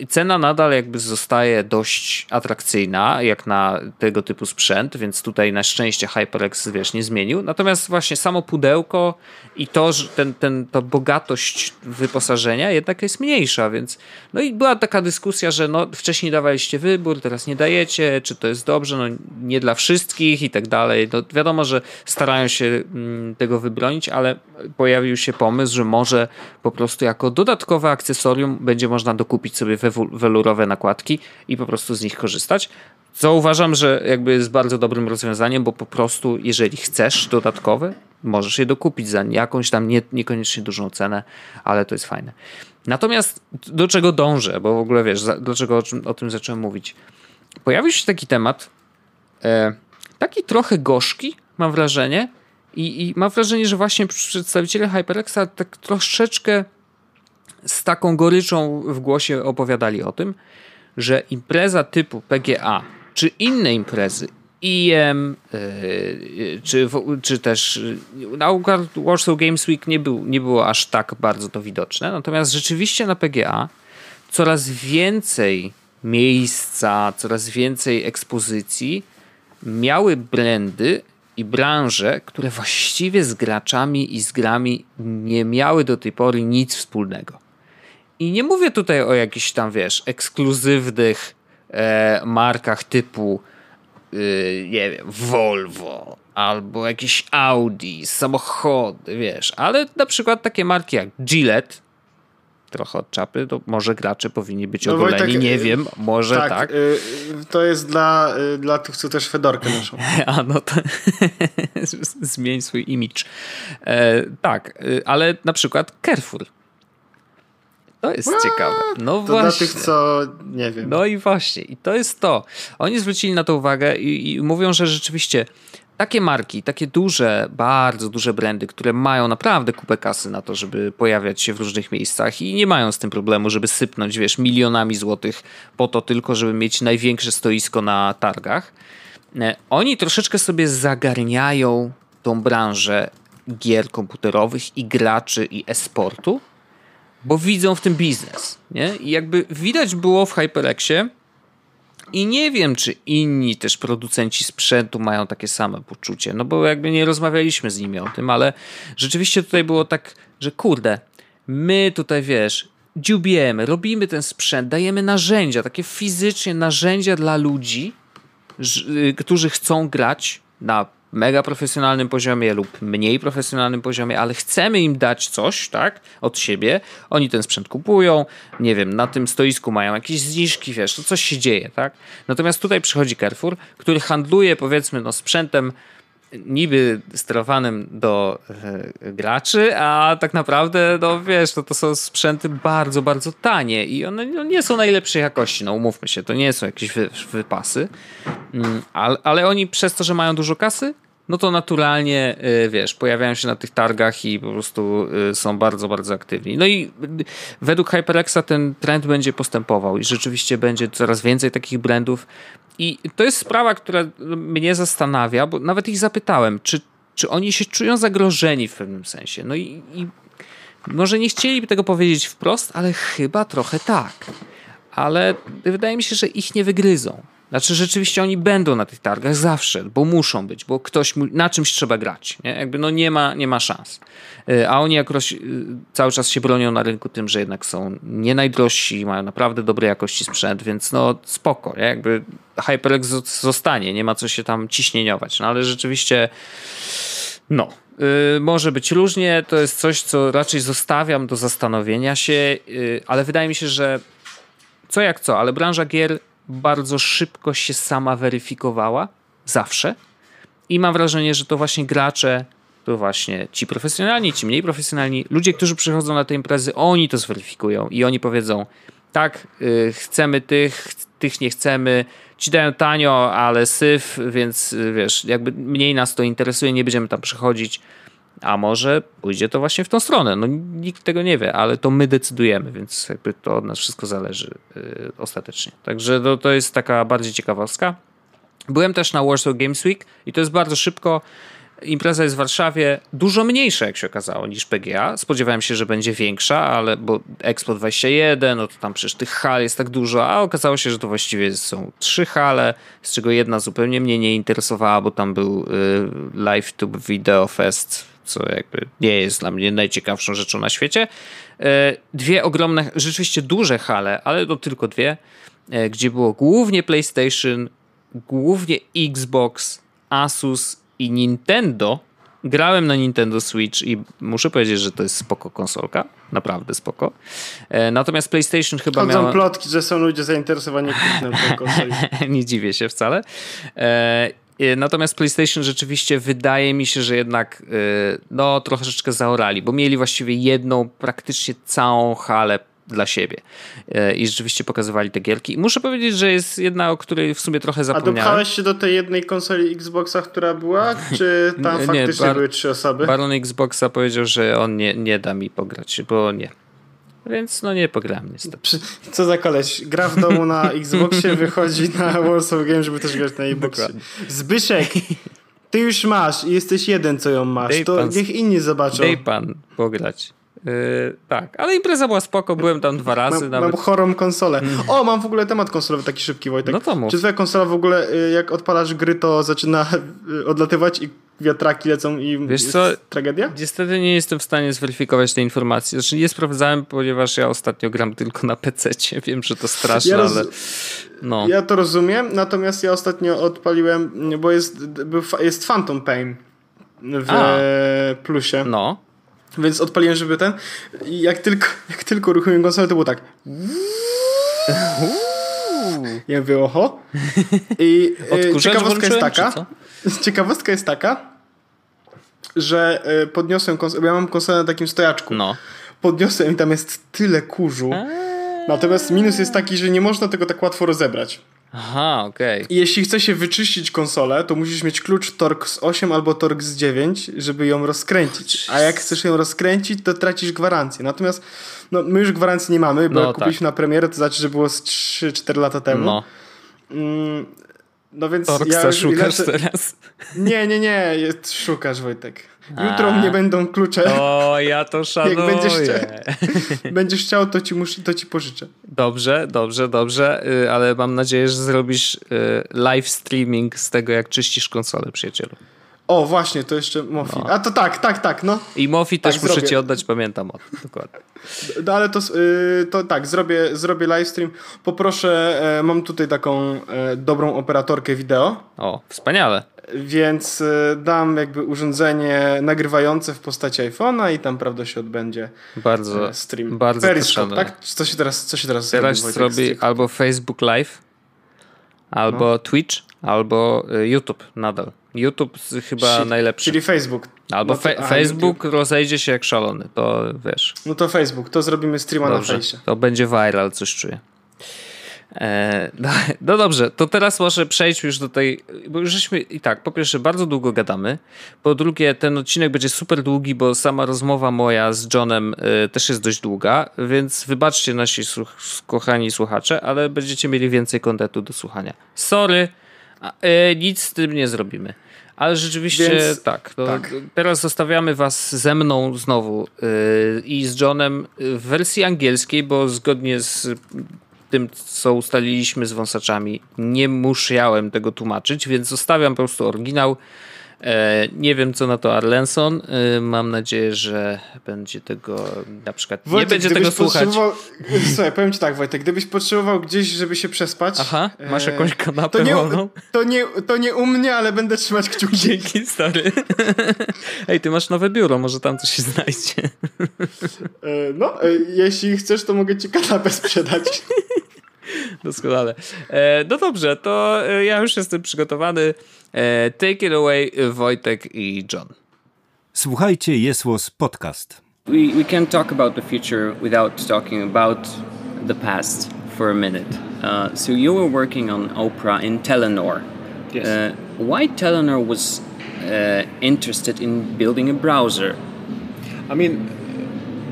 Y, cena nadal jakby zostaje dość atrakcyjna, jak na tego typu sprzęt, więc tutaj na szczęście HyperX, wiesz, nie zmienił. Natomiast właśnie samo pudełko i to, że ten, ten, to bogatość wyposażenia jednak jest mniejsza, więc no i była taka dyskusja, że no wcześniej dawaliście wybór, teraz nie dajecie, czy to jest dobrze, no nie dla wszystkich i tak dalej. No, wiadomo, że starają się mm, tego wybronić, ale pojawił się pomysł, że może po prostu jako dodatkowe akcesorium będzie można dokupić sobie welurowe nakładki i po prostu z nich korzystać. Co uważam, że jakby jest bardzo dobrym rozwiązaniem, bo po prostu jeżeli chcesz dodatkowe, możesz je dokupić za jakąś tam nie, niekoniecznie dużą cenę, ale to jest fajne. Natomiast do czego dążę, bo w ogóle wiesz, dlaczego o, czym, o tym zacząłem mówić. Pojawił się taki temat, taki trochę gorzki, mam wrażenie. I, I, mam wrażenie, że właśnie przedstawiciele HyperXa tak troszeczkę z taką goryczą w głosie opowiadali o tym, że impreza typu PGA czy inne imprezy, IM, yy, czy, czy też na Warsaw Games Week nie, był, nie było aż tak bardzo to widoczne. Natomiast rzeczywiście na PGA coraz więcej miejsca, coraz więcej ekspozycji miały brandy i branże, które właściwie z graczami i z grami nie miały do tej pory nic wspólnego. I nie mówię tutaj o jakichś tam, wiesz, ekskluzywnych e, markach typu yy, nie wiem, Volvo albo jakieś Audi, samochody, wiesz, ale na przykład takie marki jak Gillette, trochę od czapy, to może gracze powinni być no ogoleni, Wojtek, nie y, wiem, może tak. tak. Y, to jest dla, y, dla tych, co też Fedorkę noszą. *laughs* A no to *laughs* zmień swój image. E, tak, ale na przykład Carrefour. To jest A, ciekawe. No to właśnie. dla tych, co nie wiem. No i właśnie, i to jest to. Oni zwrócili na to uwagę i, i mówią, że rzeczywiście takie marki, takie duże, bardzo duże brandy, które mają naprawdę kupę kasy na to, żeby pojawiać się w różnych miejscach i nie mają z tym problemu, żeby sypnąć, wiesz, milionami złotych po to tylko, żeby mieć największe stoisko na targach. E, oni troszeczkę sobie zagarniają tą branżę gier komputerowych i graczy i e-sportu, bo widzą w tym biznes. Nie? I jakby widać było w HyperXie, i nie wiem, czy inni też producenci sprzętu mają takie same poczucie, no bo jakby nie rozmawialiśmy z nimi o tym, ale rzeczywiście tutaj było tak, że kurde, my tutaj wiesz, dziubiemy, robimy ten sprzęt, dajemy narzędzia, takie fizycznie narzędzia dla ludzi, y, którzy chcą grać na mega profesjonalnym poziomie lub mniej profesjonalnym poziomie, ale chcemy im dać coś, tak, od siebie. Oni ten sprzęt kupują, nie wiem, na tym stoisku mają jakieś zniżki, wiesz, to coś się dzieje, tak. Natomiast tutaj przychodzi Carrefour, który handluje, powiedzmy, no, sprzętem niby sterowanym do e, graczy, a tak naprawdę, no wiesz, to, to są sprzęty bardzo, bardzo tanie i one no, nie są najlepszej jakości, no umówmy się, to nie są jakieś wy, wypasy, mm, ale, ale oni przez to, że mają dużo kasy, no to naturalnie, y, wiesz, pojawiają się na tych targach i po prostu y, są bardzo, bardzo aktywni. No i według HyperXa ten trend będzie postępował i rzeczywiście będzie coraz więcej takich brandów. I to jest sprawa, która mnie zastanawia, bo nawet ich zapytałem, czy, czy oni się czują zagrożeni w pewnym sensie. No i, i może nie chcieliby tego powiedzieć wprost, ale chyba trochę tak. Ale wydaje mi się, że ich nie wygryzą. Znaczy rzeczywiście oni będą na tych targach zawsze, bo muszą być, bo ktoś na czymś trzeba grać. Nie? Jakby no nie ma, nie ma szans. Y, a oni jakoś y, cały czas się bronią na rynku tym, że jednak są nie najdrożsi, mają naprawdę dobrej jakości sprzęt, więc no spoko. Nie? Jakby HyperX zostanie, nie ma co się tam ciśnieniować. No ale rzeczywiście no, Yy, może być różnie, to jest coś, co raczej zostawiam do zastanowienia się, ale wydaje mi się, że co jak co, ale branża gier bardzo szybko się sama weryfikowała, zawsze. I mam wrażenie, że to właśnie gracze, to właśnie ci profesjonalni, ci mniej profesjonalni, ludzie, którzy przychodzą na te imprezy, oni to zweryfikują i oni powiedzą, tak, yy, chcemy tych, tych nie chcemy, ci dają tanio, ale syf, więc yy, wiesz, jakby mniej nas to interesuje, nie będziemy tam przychodzić a może pójdzie to właśnie w tą stronę. No nikt tego nie wie, ale to my decydujemy, więc jakby to od nas wszystko zależy yy, ostatecznie. Także to, to jest taka bardziej ciekawostka. Byłem też na Warsaw Games Week i to jest bardzo szybko. Impreza jest w Warszawie dużo mniejsza, jak się okazało, niż PGA. Spodziewałem się, że będzie większa, ale bo Expo 21, no to tam przecież tych hal jest tak dużo, a okazało się, że to właściwie są trzy hale, z czego jedna zupełnie mnie nie interesowała, bo tam był y, Live Tube Video Fest co jakby nie jest dla mnie najciekawszą rzeczą na świecie. E, dwie ogromne, rzeczywiście duże hale, ale to tylko dwie, e, gdzie było głównie PlayStation, głównie Xbox, Asus i Nintendo. Grałem na Nintendo Switch i muszę powiedzieć, że to jest spoko konsolka. Naprawdę spoko. E, natomiast PlayStation chyba Chodzą miała... plotki, że są ludzie zainteresowani kupnem tej konsoli. *laughs* Nie dziwię się wcale. Y, natomiast PlayStation rzeczywiście wydaje mi się, że jednak y, no troszeczkę zaorali, bo mieli właściwie jedną praktycznie całą halę dla siebie. Y, I rzeczywiście pokazywali te gierki. I muszę powiedzieć, że jest jedna, o której w sumie trochę zapomniałem. A dopchałeś się do tej jednej konsoli Xboxa, która była? Czy tam *laughs* nie, faktycznie były trzy osoby? Baron Xboxa powiedział, że on nie, nie da mi pograć, bo nie. Więc no nie pogram niestety. Co za koleś? Gra w domu na *laughs* Xboxie, wychodzi na Warsaw Game, żeby też grać na Xboxie. Zbyszek, ty już masz i jesteś jeden, co ją masz. Dej to pan, niech inni zobaczą. Dej pan pograć. Yy, tak, ale impreza była spoko, byłem tam dwa razy. Mam, nawet. mam chorą konsolę. O, mam w ogóle temat konsolowy taki szybki, Wojtek. No to mów. Czy twoja konsola w ogóle, y, jak odpalasz gry, to zaczyna y, odlatywać i wiatraki lecą i Wiesz co, tragedia? Niestety nie jestem w stanie zweryfikować tej informacji. Znaczy nie sprawdzałem, ponieważ ja ostatnio gram tylko na PC. *laughs* Wiem, że to straszne, ja ale... No. Ja to rozumiem, natomiast ja ostatnio odpaliłem, bo jest, jest Phantom Pain w A. plusie. No. Więc odpaliłem, żeby ten. I jak tylko, *laughs* jak tylko uruchomiłem konsolę, to było tak. Ja mówię, oho. I e, ciekawostka jest taka. *laughs* Ciekawostka jest taka, że e, podniosłem konsolę. Ja mam konsolę na takim stojaczku. No. Podniosłem i tam jest tyle kurzu. Natomiast minus jest taki, że nie można tego tak łatwo rozebrać. Aha, okej. Okay. Jeśli chce się wyczyścić konsolę, to musisz mieć klucz Torx 8 albo Torx 9, żeby ją rozkręcić. A jak chcesz ją rozkręcić, to tracisz gwarancję. Natomiast no, my już gwarancji nie mamy, bo no, jak tak. kupiliśmy na premierę, to znaczy, że było z 3-4 lata temu. No. No więc Torxa ja szukasz teraz? Nie, nie, nie, szukasz Wojtek. Jutro A. mnie będą klucze. O, ja to szanuję. *laughs* Jak będziesz, chcia... *laughs* będziesz chciał, to ci, mus... to ci pożyczę. Dobrze, dobrze, dobrze, y, ale mam nadzieję, że zrobisz y, live streaming z tego, jak czyścisz konsolę, przyjacielu. O, właśnie, to jeszcze Mofi. No. A to tak, tak, tak, no. I Mofi tak, też muszę zrobię. ci oddać, pamiętam o tym, dokładnie. No ale to, yy, to tak, zrobię, zrobię livestream. Poproszę, yy, mam tutaj taką yy, dobrą operatorkę wideo. O, wspaniale. Więc y, dam jakby urządzenie nagrywające w postaci iPhone'a i tam prawda się odbędzie bardzo, e, stream. Bardzo Periscope, tak? Co się teraz, co się teraz Teraz zrobi, zrobi albo Facebook Live, albo no. Twitch, albo YouTube nadal. YouTube chyba czyli, najlepszy. Czyli Facebook. Albo no to, fe Facebook YouTube. rozejdzie się jak szalony, to wiesz. No to Facebook, to zrobimy streama Dobrze, na fejsie. To będzie viral, coś czuję. E, no, no, dobrze, to teraz może przejdźmy już do tej, bo już żeśmy i tak, po pierwsze bardzo długo gadamy, po drugie ten odcinek będzie super długi, bo sama rozmowa moja z Johnem y, też jest dość długa, więc wybaczcie nasi słuch kochani słuchacze, ale będziecie mieli więcej kontentu do słuchania. Sorry, y, nic z tym nie zrobimy. Ale rzeczywiście Więc, tak, tak, Teraz zostawiamy was ze mną znowu yy, i z Johnem w wersji angielskiej, bo zgodnie z tym, co ustaliliśmy z wąsaczami, nie musiałem tego tłumaczyć, więc zostawiam po prostu oryginał. E, nie wiem, co na to Arlenson. E, mam nadzieję, że będzie tego na przykład. Wojtek, nie będzie tego słuchać. Słuchaj, powiem ci tak, Wojtek, gdybyś potrzebował gdzieś, żeby się przespać. Aha, masz e, jakąś kanapę to nie, wolną? To nie, to nie u mnie, ale będę trzymać kciuki. Dzięki, stary. *laughs* Ej, ty masz nowe biuro, może tam coś się znajdzie. No, jeśli chcesz, to mogę ci kanapę sprzedać. *laughs* Doskonale. No dobrze, to ja już jestem przygotowany. Take it away, Wojtek i John. Słuchajcie, Jesłos podcast. We, we can't talk about the future without talking about the past for a minute. Uh, so you were working on Oprah in Telenor. Yes. Uh, why Telenor was uh, interested in building a browser? I mean,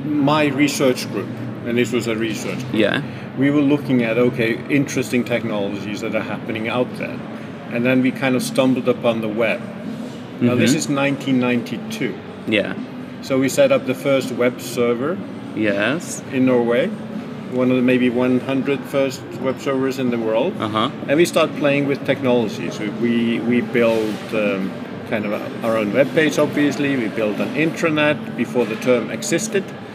my research group, and this was a research group. Yeah we were looking at okay interesting technologies that are happening out there and then we kind of stumbled upon the web. Mm-hmm. now this mm-hmm. is 1992 yeah. So we set up the first web server yes. in norway one of the maybe 100 first web servers in the world. Uh-huh. and we start playing with technology. So we we build um, kind of our own web page obviously. We built an intranet before the term existed *laughs*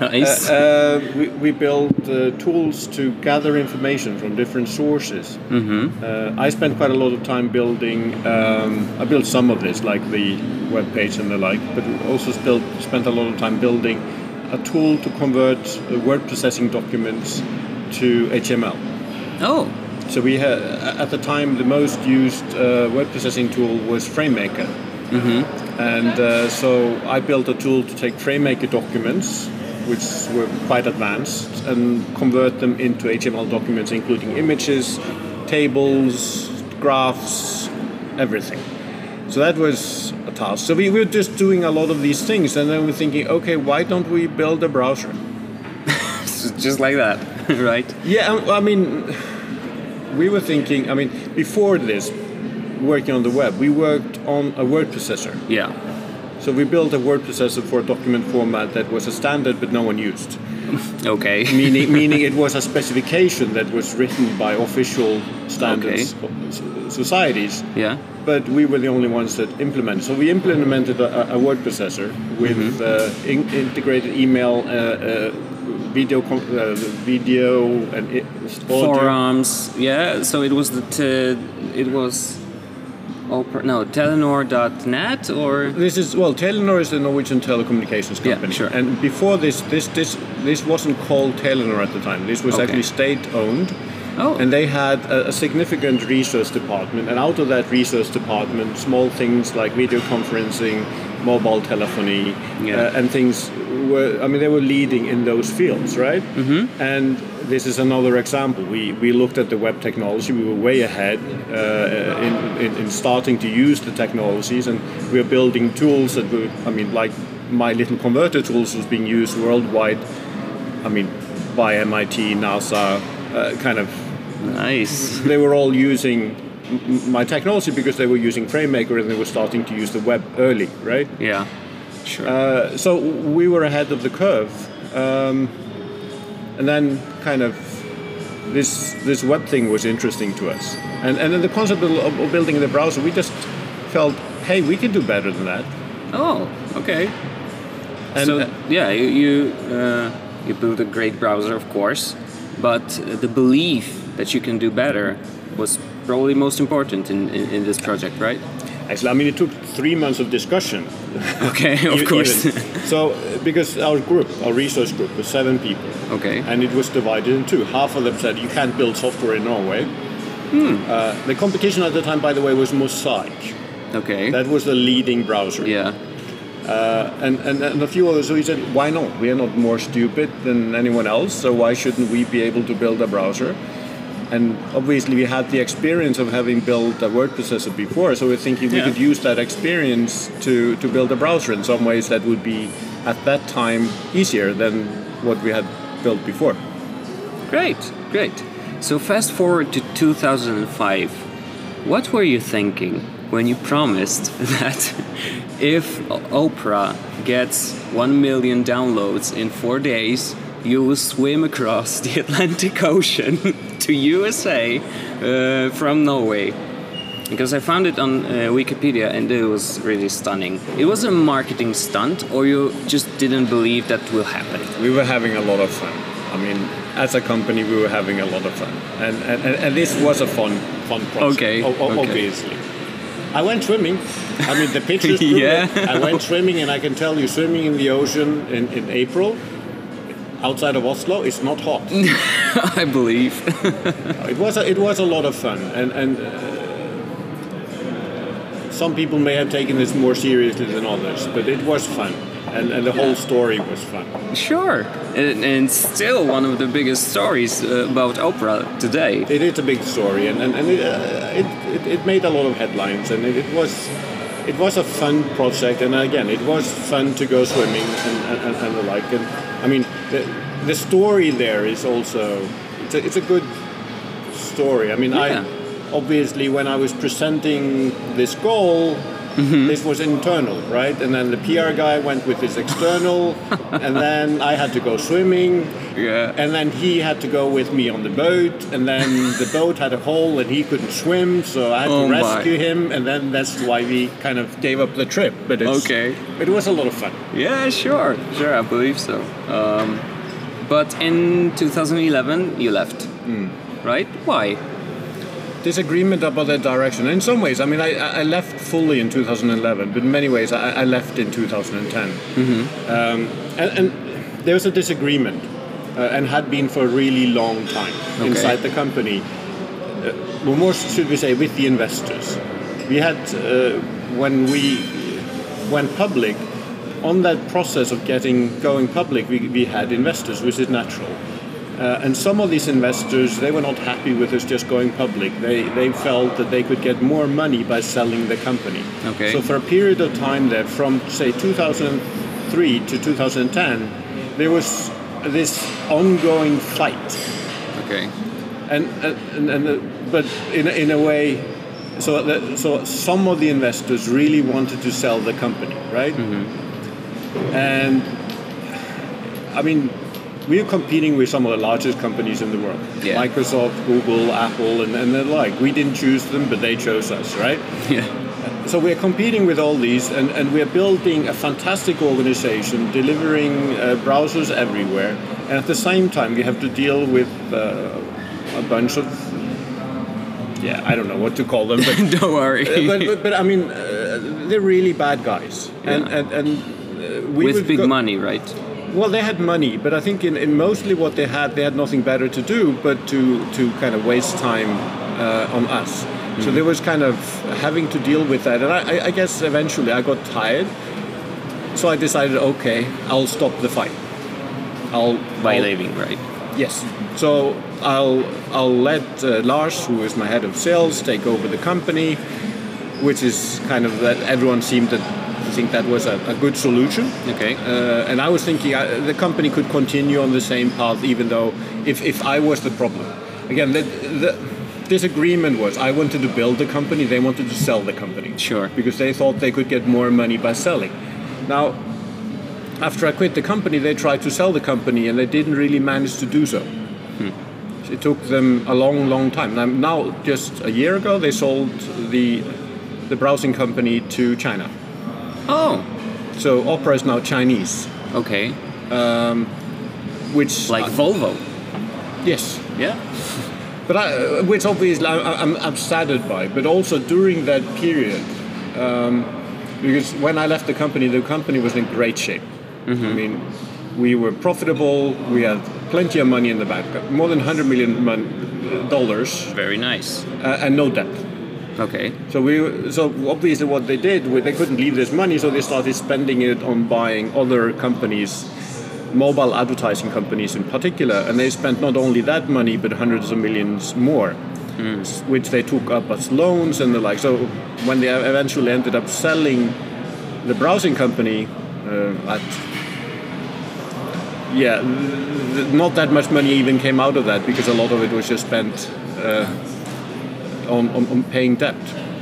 nice. Uh, uh, we, we built uh, tools to gather information from different sources. Mm-hmm. Uh, I spent quite a lot of time building. Um, I built some of this, like the web page and the like, but also still spent a lot of time building a tool to convert uh, word processing documents to HTML. Oh. So we had at the time the most used uh, word processing tool was FrameMaker. Mm-hmm. And so I built a tool to take FrameMaker documents which were quite advanced, and convert them into HTML documents, including images, tables, graphs, everything. So that was a task. So we were just doing a lot of these things, and then we're thinking, okay, why don't we build a browser? *laughs* just like that, *laughs* right? Yeah, um, I mean, we were thinking. I mean, before this, working on the web, we worked on a word processor. Yeah so we built a word processor for a document format that was a standard but no one used. *laughs* okay. *laughs* meaning, meaning it was a specification that was written by official standards okay. societies. Yeah. But we were the only ones that implemented. So we implemented a, a word processor with mm-hmm. uh, in, integrated email, uh, uh, video, uh, video, and it, forums. Yeah. So it was the it was Oper- no, Telenor.net or this is well, Telenor is the Norwegian telecommunications company. Yeah, sure. And before this, this this this wasn't called Telenor at the time. This was okay. actually state owned. Oh. And they had a, a, significant research department, and out of that research department, small things like video conferencing, mobile telephony, Yeah. uh, and things were. I mean, they were leading in those fields, right? Mm-hmm. And this is another example. We we looked at the web technology. We were way ahead uh, in, in in starting to use the technologies, and we are building tools that were. I mean, like my little converter tools was being used worldwide. I mean, by MIT, NASA, uh, kind of Nice. they were all using my technology because they were using FrameMaker and they were starting to use the web early, right? Yeah. Sure. Uh, so we were ahead of the curve, um, and then kind of this this web thing was interesting to us, and and then the concept of, of building the browser, we just felt, hey, we can do better than that. oh, okay. And so uh, yeah, you you, uh, you built a great browser, of course, but the belief that you can do better was probably most important in, in, in this project, right? actually, I mean, it took three months of discussion. Okay, of *laughs* course. *laughs* so, because our group, our research group, was seven people. okay. and it was divided in two. Half of them said you can't build software in Norway. Uh, the competition at the time, by the way, was Mosaic. Okay. That was the leading browser. yeah. Uh, and, and, and a few others, so he said, why not? We are not more stupid than anyone else, so why shouldn't we be able to build a browser? And obviously, we had the experience of having built a word processor before, so we're thinking we Yeah. could use that experience to, to build a browser. In some ways, that would be, at that time, easier than what we had built before. Great, great. So fast forward to 2005. What were you thinking when you promised *laughs* that if Oprah gets 1 million downloads in 4 days, you will swim across the *laughs* Atlantic Ocean *laughs* to USA uh, from Norway? Because I found it on uh, Wikipedia and it was really stunning. It was a marketing stunt, or you just didn't believe that will happen? we were having a lot of fun. I mean, as a company, we were having a lot of fun, and and, and, this was a fun fun project. Okay, o- o- okay. obviously. I went swimming. I mean, the *laughs* pictures Yeah. it. I went swimming, and I can tell you, swimming in the ocean in, in April, outside of Oslo, is not hot. *laughs* I believe. it was a, it was a lot of fun, and and. Uh, some people may have taken this more seriously than others, but it was fun, and, and the whole story was fun. Sure, and, and still one of the biggest stories uh, about Oprah today. It is a big story, and, and, and it, uh, it, it, it made a lot of headlines, and it, it was it was a fun project, and again, it was fun to go swimming and, and, and the like. And I mean, the, the story there is also it's a, it's a good story. I mean, Yeah. I obviously when I was presenting this goal. This was internal, right? And then the PR guy went with his external, *laughs* and then I had to go swimming, Yeah. and then he had to go with me on the boat, and then the boat had a hole and he couldn't swim, so I had Oh to my. rescue him, and then that's why we kind of gave up the trip. But it's, Okay. it was a lot of fun. Yeah, sure, sure, I believe so. Um, but in 2011, you left, right? Why? Disagreement about that direction. In some ways, I mean, I, I left fully in 2011, but in many ways, I, I left in 2010. Um, and, and there was a disagreement, uh, and had been for a really long time inside the company. Uh, well, more should we say, with the investors. We had, uh, when we went public, on that process of getting going public, we, we had investors, which is natural. Uh, and some of these investors, they were not happy with us just going public. They, they felt that they could get more money by selling the company. Okay. So for a period of time there, from say 2003 to 2010, there was this ongoing fight Okay. and and, and, uh, but in, a- in a way so that, so some of the investors really wanted to sell the company right and i mean we are competing with some of the largest companies in the world Yeah. microsoft google apple and, and the like we didn't choose them but they chose us right Yeah. so we're competing with all these, and, and we're building a fantastic organization, delivering uh, browsers everywhere. And at the same time, we have to deal with uh, a bunch of, yeah, I don't know what to call them, but *laughs* Don't worry. but, but, but I mean, uh, they're really bad guys, and Yeah. and, and uh, we With big money, right? Well, they had money, but I think in, in mostly what they had, they had nothing better to do but to, to kind of waste time uh, on us. So there was kind of having to deal with that, and I, I- guess eventually I got tired. so I decided, okay, I'll stop the fight. I'll By I'll- leaving, right? Yes. So I'll I'll let uh, Lars, who is my head of sales, take over the company, which is kind of that everyone seemed to think that was a, a good solution. Okay. Uh, and I was thinking uh, the company could continue on the same path, even though if, if I was the problem. Again, the, the disagreement was I wanted to build the company, they wanted to sell the company. Sure. Because they thought they could get more money by selling. Now, after I quit the company, they tried to sell the company and they didn't really manage to do so. It took them a long, long time. Now, now, just a year ago, they sold the the browsing company to China. Oh, So Opera is now Chinese, okay. which Like Volvo. yes, Yeah. *laughs* but I, which obviously I, I'm, I'm saddened by. But also during that period, um, because when I left the company, the company was in great shape. I mean, we were profitable. We had plenty of money in the bank, more than 100 million mon- dollars, Very nice. uh, and no debt. Okay. So we, so obviously, what they did, they couldn't leave this money, so they started spending it on buying other companies, mobile advertising companies in particular, and they spent not only that money but hundreds of millions more, s- which they took up as loans and the like. So when they eventually ended up selling the browsing company uh, at yeah, th- not that much money even came out of that because a lot of it was just spent uh, on, on, on paying debt.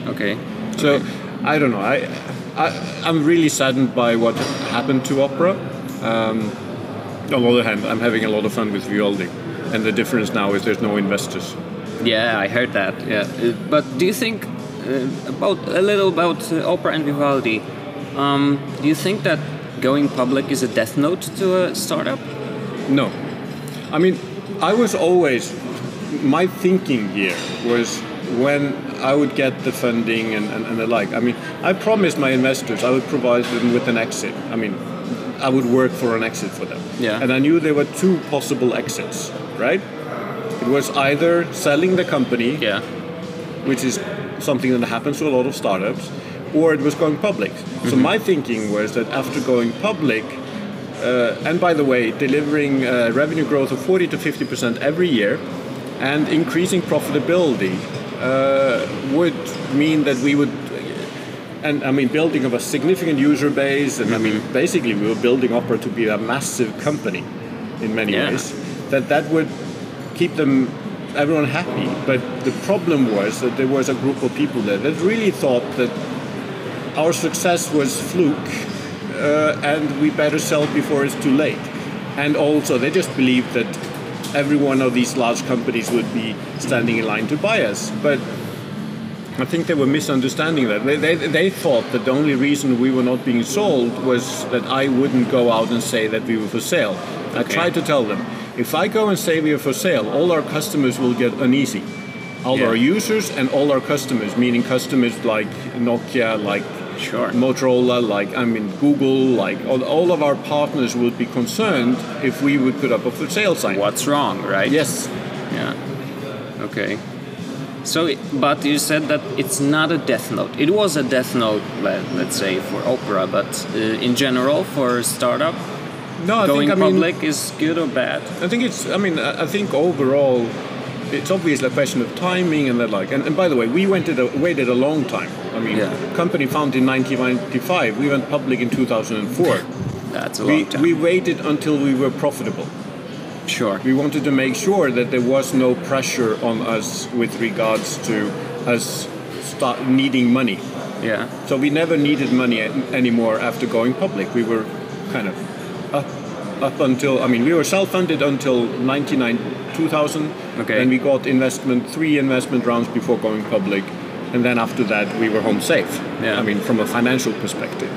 Okay. So I don't know. I, I I'm really saddened by what happened to opera. Um, on the other hand, I'm having a lot of fun with Vivaldi, and the difference now is there's no investors. Yeah, I heard that. Yeah, Uh, but do you think uh, about a little about uh, opera and Vivaldi? Um, do you think that going public is a death note to a startup? No, I mean I was always my thinking here was when I would get the funding and, and, and the like. I mean, I promised my investors I would provide them with an exit. I mean, I would work for an exit for them. Yeah. And I knew there were two possible exits, right? It was either selling the company, Yeah. which is something that happens to a lot of startups, or it was going public. So my thinking was that after going public, uh, and by the way, delivering uh, revenue growth of 40 to 50 percent every year, and increasing profitability uh, would mean that we would. And I mean, building of a significant user base, and I mean, basically, we were building Opera to be a massive company in many Yeah. ways. That that would keep them everyone happy. But the problem was that there was a group of people there that really thought that our success was fluke uh, and we better sell before it's too late. And also, they just believed that every one of these large companies would be standing in line to buy us. But I think they were misunderstanding that. They, they, they thought that the only reason we were not being sold was that I wouldn't go out and say that we were for sale. I tried to tell them if I go and say we are for sale, all our customers will get uneasy. All Yeah. our users and all our customers, meaning customers like Nokia, like Sure. Motorola, like I mean Google, like all, all of our partners would be concerned if we would put up a for sale sign. What's wrong, right? Yes. Yeah. Okay. So, but you said that it's not a death note. It was a death note, let, let's say, for opera, but uh, in general, for a startup, No, I going think I mean public is good or bad? I think it's. I mean, I think overall, it's obviously a question of timing and the like. And, and by the way, we went a, waited a long time. I mean, Yeah. company founded in 1995. We went public in 2004. That's a We, long time. we waited until we were profitable. sure. We wanted to make sure that there was no pressure on us with regards to us start needing money. Yeah. So we never needed money anymore after going public. We were kind of up, up until I mean we were self-funded until 99 2000. Okay. Then we got investment three investment rounds before going public, and then after that we were home safe. Yeah. I mean from a financial perspective.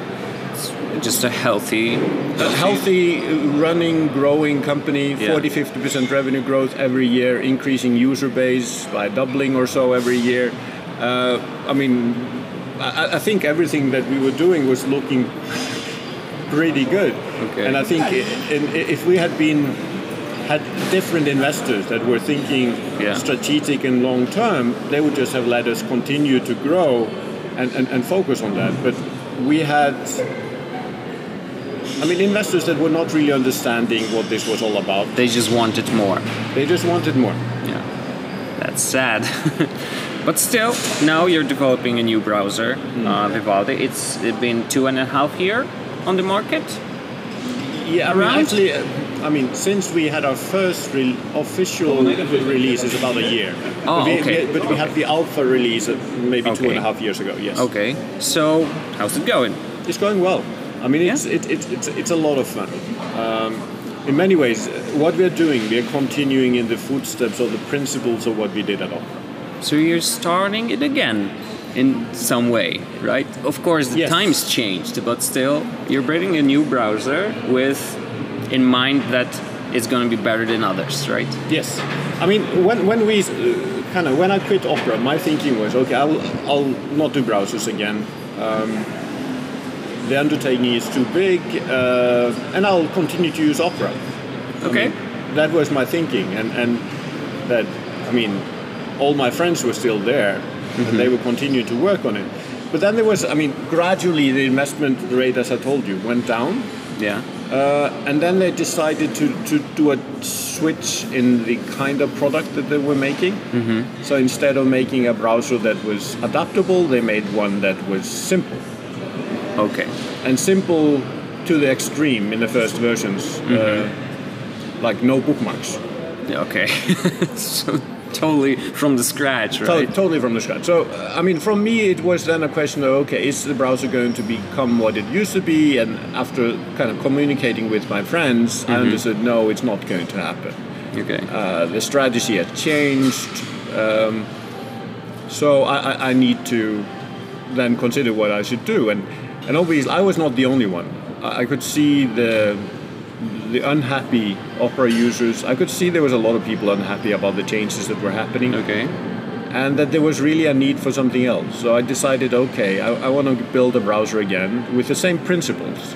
Just a healthy. A healthy, running, growing company, Yeah. 40 50% revenue growth every year, increasing user base by doubling or so every year. Uh, I mean, I, I think everything that we were doing was looking pretty good. Okay. And I think if we had been had different investors that were thinking Yeah. strategic and long term, they would just have let us continue to grow and, and, and focus on that. But we had I mean, investors that were not really understanding what this was all about. They just wanted more. They just wanted more. Yeah, that's sad. *laughs* but still, now you're developing a new browser, uh, Vivaldi. It's been two and a half year on the market. Yeah, I mean, Around? actually, I mean, since we had our first re- official release is about a year. Oh, but we, okay. we- but we had the alpha release uh, maybe two Okay. and a half years ago. Yes. Okay, so how's it going? It's going well. I mean, it's Yeah? it, it, it's it's a lot of fun. Um, in many ways, uh, what we're doing, we're continuing in the footsteps of the principles of what we did at Opera. So you're starting it again in some way, right? Of course, the Yes. times changed, but still, you're building a new browser with in mind that it's going to be better than others, right? Yes, I mean when when we uh, kind of when I quit Opera, my thinking was okay, I'll I'll not do browsers again. Um, the undertaking is too big, uh, and I'll continue to use Opera. I Okay. mean, that was my thinking, and and that I mean, all my friends were still there, and they would continue to work on it. But then there was, I mean, gradually the investment rate, as I told you, went down. Yeah. Uh, and then they decided to, to do a switch in the kind of product that they were making. Mm-hmm. So instead of making a browser that was adaptable, they made one that was simple. Okay. And simple to the extreme in the first versions, uh, like no bookmarks. Yeah, Okay. *laughs* so totally from the scratch, To- right? totally from the scratch. So, uh, I mean, from me, it was then a question of okay, is the browser going to become what it used to be? And after kind of communicating with my friends, I understood no, it's not going to happen. Okay. Uh, the strategy had changed. Um, so I, I, I need to then consider what I should do. And, and obviously, I was not the only one. I, I could see the, the unhappy Opera users. I could see there was a lot of people unhappy about the changes that were happening okay. and that there was really a need for something else. So I decided, okay, I, I want to build a browser again with the same principles,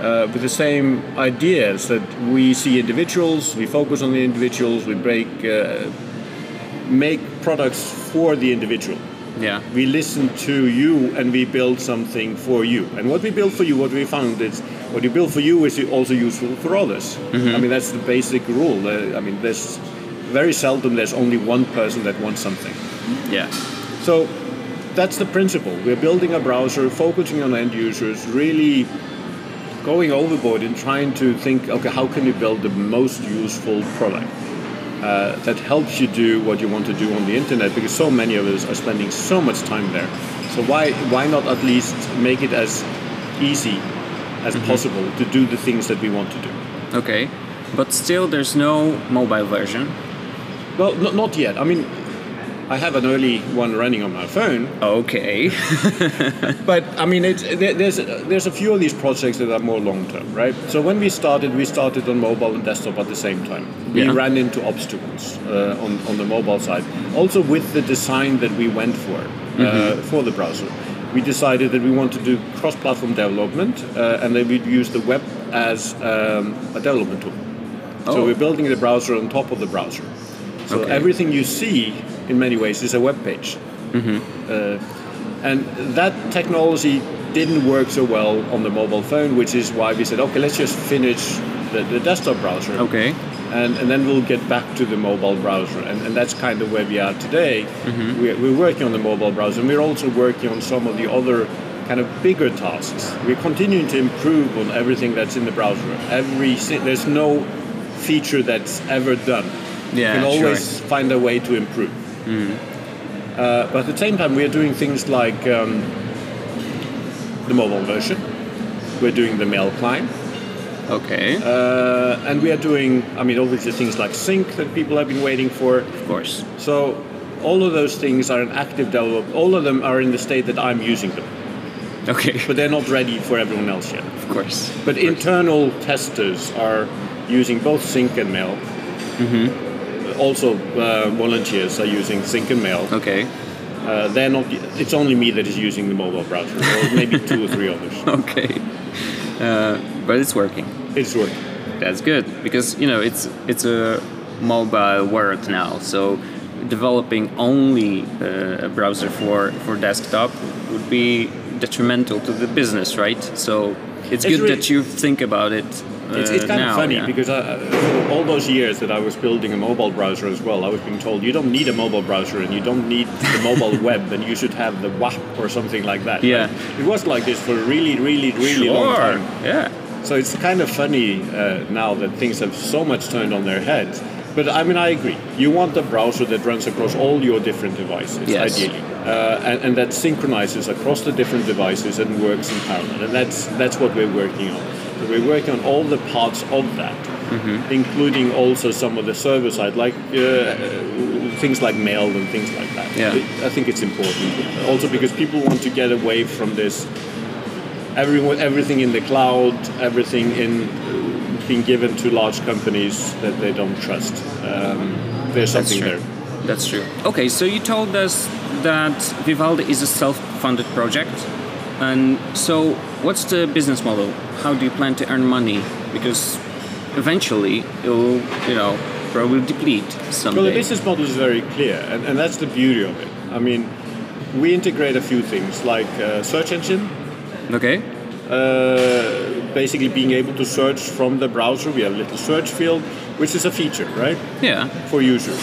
uh, with the same ideas that we see individuals, we focus on the individuals, we break, uh, make products for the individual. Yeah. We listen to you and we build something for you. And what we build for you, what we found is what you build for you is also useful for others. I mean, that's the basic rule. Uh, I mean, there's very seldom there's only one person that wants something. Yeah. So that's the principle. We're building a browser, focusing on end users, really going overboard and trying to think, okay, how can you build the most useful product uh, that helps you do what you want to do on the internet? Because so many of us are spending so much time there. So why why not at least make it as easy as possible to do the things that we want to do? Okay. But still, there's no mobile version. Well, not, not yet. I mean, I have an early one running on my phone, Okay. *laughs* But I mean, it's, there, there's there's a few of these projects that are more long term, right? So when we started, we started on mobile and desktop at the same time. We Yeah. ran into obstacles uh, on on the mobile side, also with the design that we went for uh, for the browser. We decided that we want to do cross-platform development, uh, and then we'd use the web as um, a development tool. So Oh. we're building the browser on top of the browser. So Okay. everything you see, in many ways, is a web page. Uh, and that technology didn't work so well on the mobile phone, which is why we said, okay, let's just finish the, the desktop browser. okay. And, and then we'll get back to the mobile browser. And, and that's kind of where we are today. We're, we're working on the mobile browser, and we're also working on some of the other kind of bigger tasks. We're continuing to improve on everything that's in the browser. Every There's no feature that's ever done. Yeah, you can sure. always find a way to improve. Uh, but at the same time, we are doing things like um, the mobile version. We're doing the mail client. Okay. Uh, and we are doing, I mean, obviously things like sync that people have been waiting for. of course. So all of those things are in active development. All of them are in the state that I'm using them, Okay. *laughs* but they're not ready for everyone else yet. Of course. But internal testers are using both sync and mail. Also, uh, volunteers are using sync and mail. Okay. Uh, they're not. It's only me that is using the mobile browser, or maybe two or three others. *laughs* Okay. Uh, but it's working. It's working. That's good because you know it's it's a mobile world now. So developing only uh, a browser for for desktop would be detrimental to the business, right? So it's, It's good really- that you think about it. Uh, It's, it's kind now, of funny yeah. because I, uh, all those years that I was building a mobile browser as well, I was being told you don't need a mobile browser and you don't need the mobile *laughs* web and you should have the WAP or something like that. Yeah. right? It was like this for a really, really, really long Sure. time. Yeah. So it's kind of funny uh, now that things have so much turned on their heads. But I mean, I agree. You want a browser that runs across all your different devices, Yes. ideally, uh, and, and that synchronizes across the different devices and works in parallel. And that's that's what we're working on. So we're working on all the parts of that, Mm-hmm. including also some of the server side, like uh, uh, things like mail and things like that. Yeah. I think it's important. Also because people want to get away from this everyone, everything in the cloud, everything in being given to large companies that they don't trust. Um, there's something there. That's true. Okay, so you told us that Vivaldi is a self-funded project, and so what's the business model? How do you plan to earn money? Because eventually it'll, you know, probably deplete someday. Well, the business model is very clear, and, and that's the beauty of it. I mean, we integrate a few things like uh, search engine, okay. uh, basically being able to search from the browser. We have a little search field, which is a feature, right, Yeah. for users.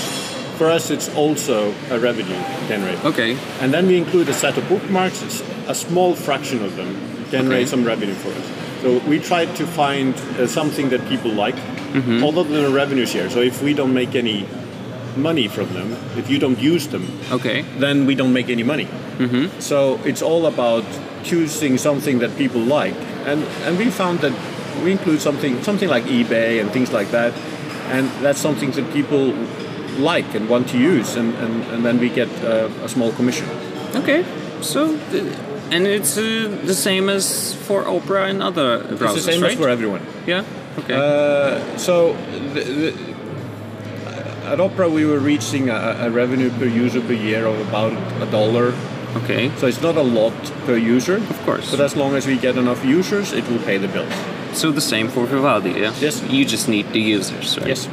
For us, it's also a revenue generator. Okay. And then we include a set of bookmarks. It's a small fraction of them generate Okay. some revenue for us. So we try to find uh, something that people like, other than a revenue share. So if we don't make any money from them, if you don't use them, Okay. then we don't make any money. So it's all about choosing something that people like, and and we found that we include something something like eBay and things like that, and that's something that people like and want to use, and, and, and then we get uh, a small commission. Okay. So, uh, and it's uh, the same as for Opera and other browsers, It's the same right? as for everyone. yeah. Okay. Uh, so the, the, at Opera we were reaching a, a revenue per user per year of about a dollar. okay. So it's not a lot per user. Of course. But as long as we get enough users, it will pay the bills. So the same for Vivaldi, yeah? Yes. You just need the users, right? Yes.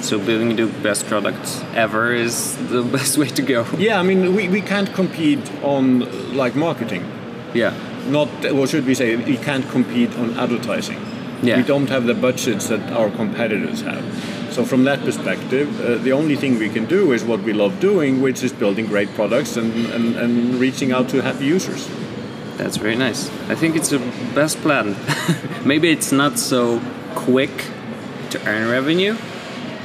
So building the best products ever is the *laughs* best way to go. Yeah, I mean, we, we can't compete on like marketing. Yeah. Not, what should we say? We can't compete on advertising. Yeah. We don't have the budgets that our competitors have. So from that perspective, uh, the only thing we can do is what we love doing, which is building great products and, and, and reaching out to happy users. That's very nice. I think it's the best plan. *laughs* Maybe it's not so quick to earn revenue,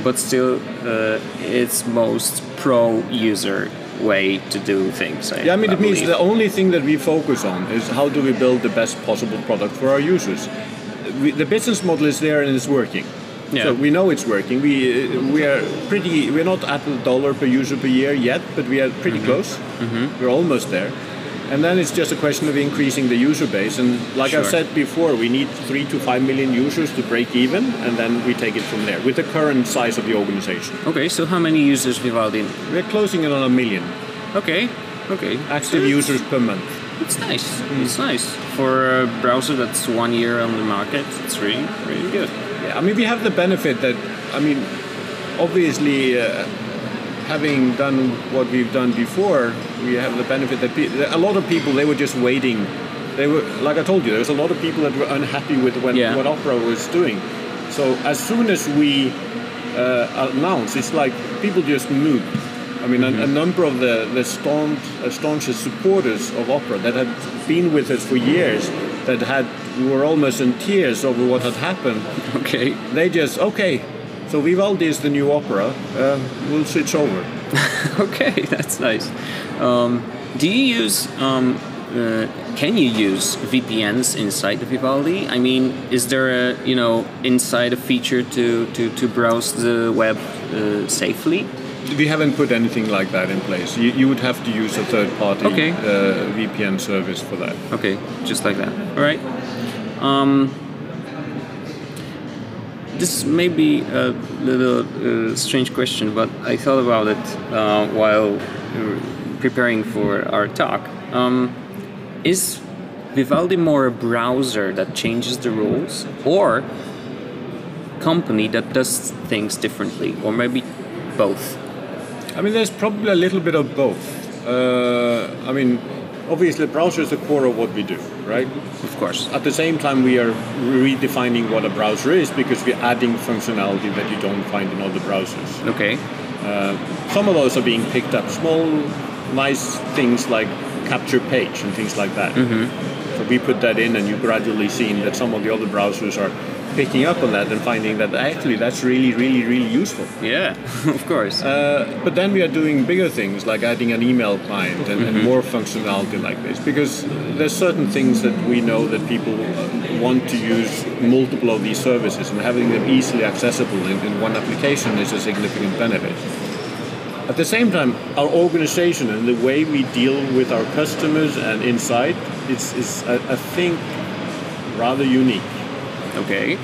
but still, uh, it's most pro user way to do things. I, Yeah, I mean, it means the only thing that we focus on is how do we build the best possible product for our users. We, the business model is there and it's working. Yeah. So we know it's working. We uh, we are pretty. We're not at the dollar per user per year yet, but we are pretty close. We're almost there. And then it's just a question of increasing the user base. And like I've said before, we need three to five million users to break even, and then we take it from there with the current size of the organization. Okay, so how many users Vivaldi? We're closing in on a million Okay, okay. active So users per month. It's nice. It's nice for a browser that's one year on the market. It's really, really good. Yeah, I mean, we have the benefit that, I mean, obviously, uh, having done what we've done before, we have the benefit that pe- a lot of people they were just waiting. They were, like I told you, there was a lot of people that were unhappy with when, Yeah. what Opera was doing. So as soon as we uh, announced, it's like people just moved. I mean, a, a number of the the staunch, uh, staunchest supporters of Opera that had been with us for years, that had were almost in tears over what had happened, Okay. they just okay. So Vivaldi is the new opera. Uh, we'll switch over. *laughs* Okay, that's nice. Um, do you use? Um, uh, can you use VPNs inside the Vivaldi? I mean, is there a you know inside a feature to to, to browse the web uh, safely? We haven't put anything like that in place. You, you would have to use a third-party Okay. uh, VPN service for that. Okay, just like that. All right. Um, this may be a little uh, strange question, but I thought about it uh, while preparing for our talk. Um, is Vivaldi more a browser that changes the rules, or company that does things differently, or maybe both? I mean, there's probably a little bit of both. Uh, I mean, obviously, browser is the core of what we do. right? Of course. At the same time, we are redefining what a browser is because we're adding functionality that you don't find in other browsers. Okay. Some of those are being picked up, small, nice things like capture page and things like that. So we put that in, and you gradually seen that some of the other browsers are picking up on that and finding that actually that's really, really, really useful. Yeah, *laughs* of course. Uh, but then we are doing bigger things like adding an email client and, and more functionality like this because there's certain things that we know that people want to use multiple of these services and having them easily accessible in, in one application is a significant benefit. At the same time, our organization and the way we deal with our customers and inside is, is I, I think, rather unique. Okay.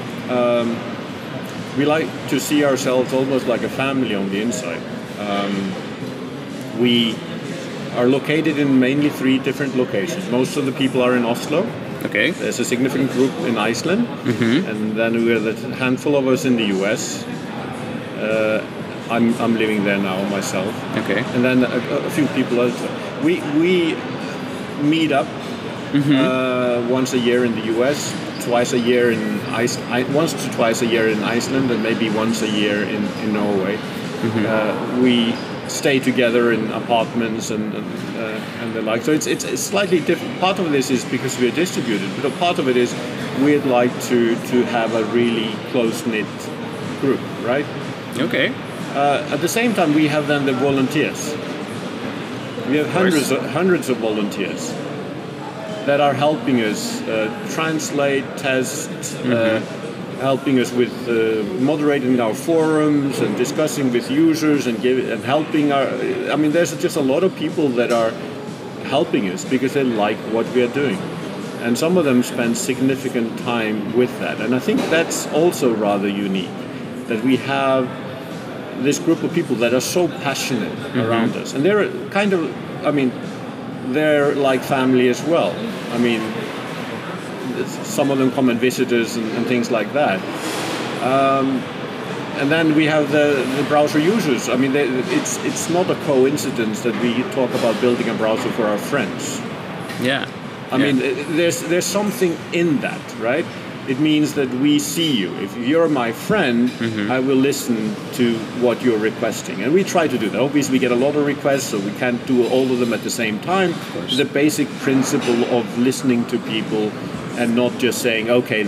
we like to see ourselves almost like a family on the inside. Um, we are located in mainly three different locations. Most of the people are in Oslo. Okay. There's a significant group in Iceland, and then we're a handful of us in the US. Uh, I'm, I'm living there now myself, Okay. and then a, a few people. Else. We we meet up uh, once a year in the US, twice a year in Ice, once to twice a year in Iceland, and maybe once a year in, in Norway. Uh, we stay together in apartments and and, uh, and the like. So it's, it's it's slightly different. Part of this is because we're distributed, but a part of it is we'd like to to have a really close knit group, right? Okay. Uh, at the same time, we have then the volunteers. We have hundreds of, hundreds of volunteers that are helping us uh, translate, test, uh, helping us with uh, moderating our forums and discussing with users and, give, and helping our. I mean, there's just a lot of people that are helping us because they like what we are doing. And some of them spend significant time with that. And I think that's also rather unique that we have this group of people that are so passionate around us. And they're kind of, I mean, they're like family as well. I mean, some of them come and visit us and, and things like that. Um, and then we have the, the browser users. I mean, they, it's it's not a coincidence that we talk about building a browser for our friends. Yeah. I mean, uh, there's there's something in that, right? It means that we see you. If you're my friend, mm-hmm. I will listen to what you're requesting, and we try to do that. Obviously, we get a lot of requests, so we can't do all of them at the same time. The basic principle of listening to people and not just saying, "Okay,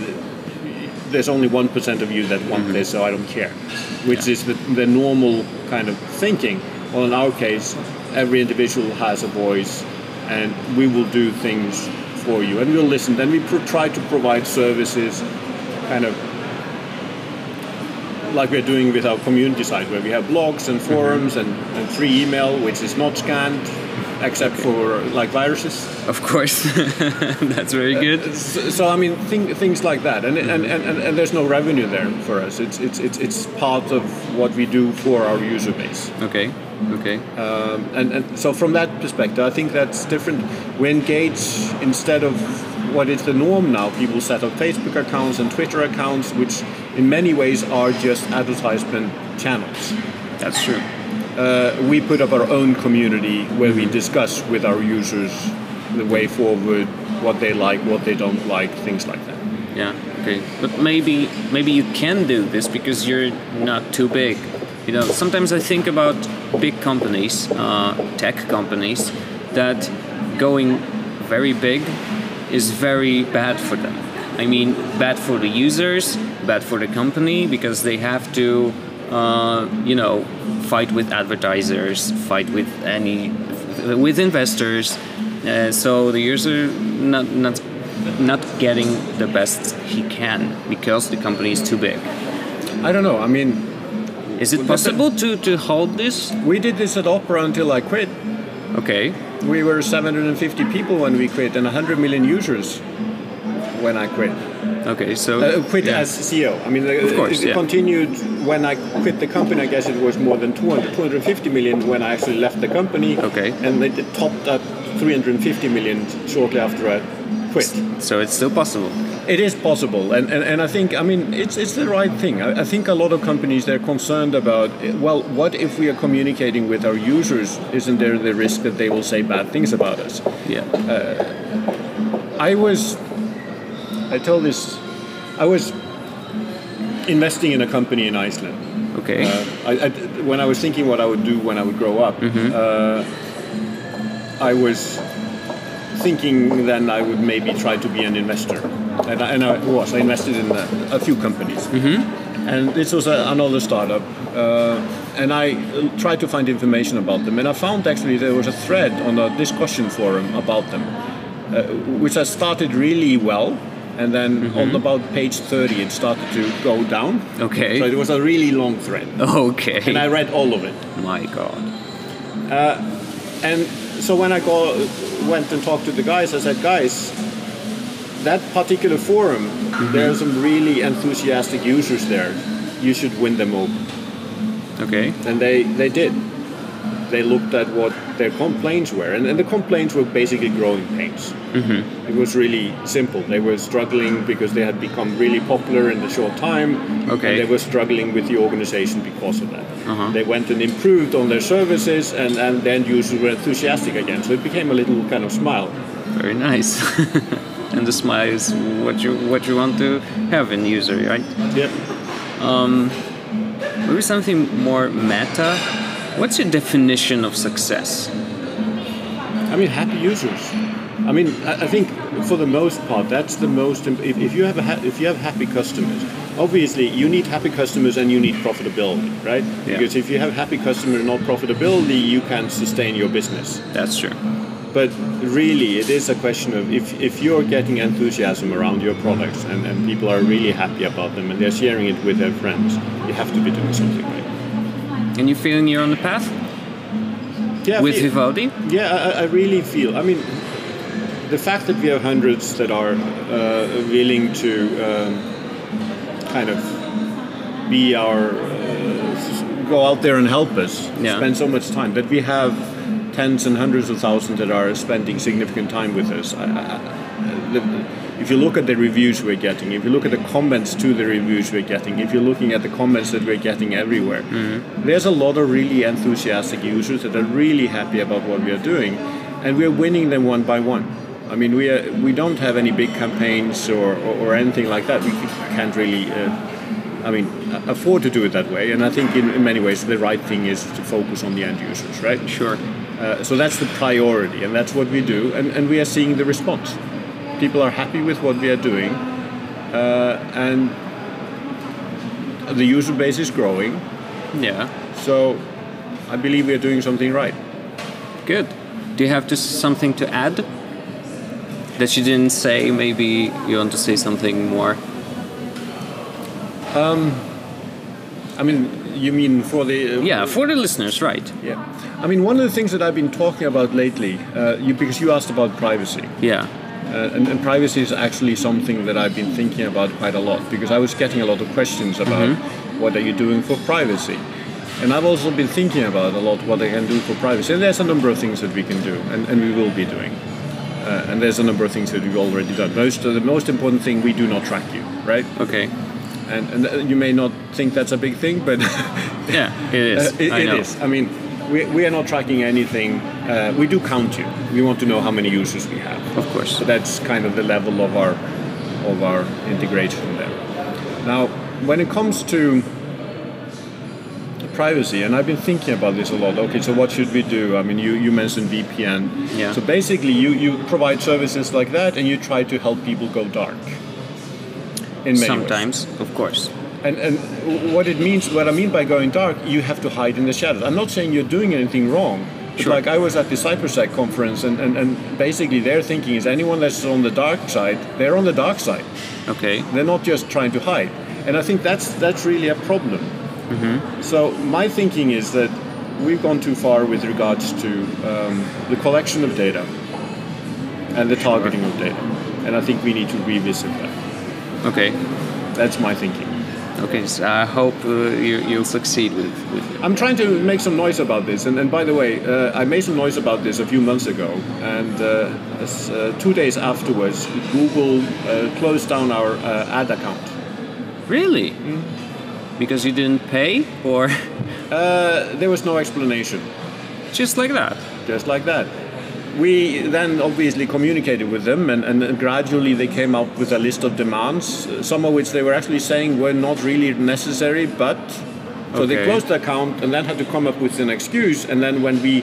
there's only one percent of you that want mm-hmm. this, so I don't care," which is the, the normal kind of thinking. Well, in our case, every individual has a voice, and we will do things for you, and we'll listen. Then we pro- try to provide services, kind of like we're doing with our community site, where we have blogs and forums mm-hmm. and, and free email, which is not scanned, except for uh, like viruses. Of course. *laughs* That's very uh, good. So, so I mean, thing, things like that, and, and, mm-hmm. and, and, and there's no revenue there for us. It's, it's, it's, it's part of what we do for our user base. Okay. Okay. Um, and, and so from that perspective, I think that's different. We engage instead of what is the norm now. People set up Facebook accounts and Twitter accounts, which in many ways are just advertisement channels. That's true. Uh, we put up our own community where we discuss with our users the way forward, what they like, what they don't like, things like that. Yeah. Okay. But maybe maybe you can do this because you're not too big. You know, sometimes I think about big companies, uh, tech companies, that going very big is very bad for them. I mean, bad for the users, bad for the company because they have to, uh, you know, fight with advertisers, fight with any, with investors. Uh, so the user not not not getting the best he can because the company is too big. I don't know. I mean, Is it possible to, to hold this? we did this at Opera until I quit. Okay. We were 750 people when we quit and 100 million users when I quit. Okay. So Uh, quit yeah. as CEO. I mean, Of course, it yeah. continued when I quit the company. I guess it was more than 200, 250 million when I actually left the company. Okay. And it topped at 350 million shortly after I quit. So it's still possible. It is possible, and, and, and I think I mean it's it's the right thing. I, I think a lot of companies they're concerned about. Well, what if we are communicating with our users? Isn't there the risk that they will say bad things about us? Yeah. I was, I told this, I was investing in a company in Iceland. Okay. Uh, I, I, when I was thinking what I would do when I would grow up, uh, I was thinking then I would maybe try to be an investor. And I, and I was. I invested in a, a few companies. And this was a, another startup. Uh, and I tried to find information about them. And I found actually there was a thread on a discussion forum about them, uh, which has started really well. And then on mm-hmm. about page 30, it started to go down. Okay. So it was a really long thread. okay. And I read all of it. My God. Uh, and so when I go, went and talked to the guys, I said, guys, that particular forum, mm-hmm. there are some really enthusiastic users there. You should win them over. Okay. And they, they did. They looked at what their complaints were, and, and the complaints were basically growing pains. Mm-hmm. It was really simple. They were struggling because they had become really popular in a short time. Okay. And they were struggling with the organization because of that. They went and improved on their services, and, and the end users were enthusiastic again. So it became a little kind of smile. Very nice. *laughs* and the smile is what you what you want to have in user, right? Yep. Maybe something more meta. What's your definition of success? I mean, happy users. I mean, I, I think for the most part, that's the most. If, if you have a ha- if you have happy customers, obviously you need happy customers and you need profitability, right? Yeah. Because if you have happy customers, and not profitability, you can't sustain your business. That's true. But really, it is a question of if, if you're getting enthusiasm around your products and, and people are really happy about them and they're sharing it with their friends, you have to be doing something right. And you feeling you're on the path Yeah, with I- Vivaldi? Yeah, I, I really feel. I mean, the fact that we have hundreds that are uh, willing to um, kind of be our uh, go out there and help us Yeah. spend so much time. That we have tens and hundreds of thousands that are spending significant time with us. I, I, if you look at the reviews we're getting, if you look at the comments to the reviews we're getting, if you're looking at the comments that we're getting everywhere, there's a lot of really enthusiastic users that are really happy about what we are doing, and we're winning them one by one. I mean, we are, we don't have any big campaigns or, or, or anything like that. We can't really, uh, I mean, afford to do it that way. And I think in, in many ways the right thing is to focus on the end users, right? Sure. Uh, so that's the priority, and that's what we do, and, and we are seeing the response. People are happy with what we are doing, uh, and the user base is growing. Yeah. So I believe we are doing something right. Good. Do you have to, something to add that you didn't say? Maybe you want to say something more. Um, I mean, you mean for the uh, Yeah, for the listeners, right? yeah. I mean, one of the things that I've been talking about lately, uh, you, because you asked about privacy, Yeah. Uh, and, and privacy is actually something that I've been thinking about quite a lot because I was getting a lot of questions about what are you doing for privacy. And I've also been thinking about a lot what I can do for privacy. And there's a number of things that we can do, and, and we will be doing. Uh, and there's a number of things that we've already done. Most the most important thing we do not track you, right? Okay. And, and uh, you may not think that's a big thing, but Yeah, it is. *laughs* Uh, it, I it know. is. I mean, we, we are not tracking anything. Uh, we do count you. We want to know how many users we have. Of course. So that's kind of the level of our of our integration there. Now, when it comes to privacy, and I've been thinking about this a lot. Okay, so what should we do? I mean, you, you mentioned VPN. Yeah. So basically, you, you provide services like that, and you try to help people go dark. In many ways. Of course. And, and what it means, what I mean by going dark, you have to hide in the shadows. I'm not saying you're doing anything wrong. But Sure. like I was at the CyberSec conference, and, and, and basically their thinking is anyone that's on the dark side, they're on the dark side. Okay. They're not just trying to hide. And I think that's that's really a problem. So my thinking is that we've gone too far with regards to um, the collection of data and the targeting of data. And I think we need to revisit that. Okay. That's my thinking. Okay. So I hope uh, you, you'll succeed with, with I'm trying to make some noise about this, and, and by the way, uh, I made some noise about this a few months ago, and uh, as, uh, two days afterwards, Google uh, closed down our uh, ad account. Really? Mm. Because you didn't pay, or Uh, there was no explanation, just like that? just like that. We then obviously communicated with them, and, and gradually they came up with a list of demands, some of which they were actually saying were not really necessary, but so they closed the account and then had to come up with an excuse. And then when we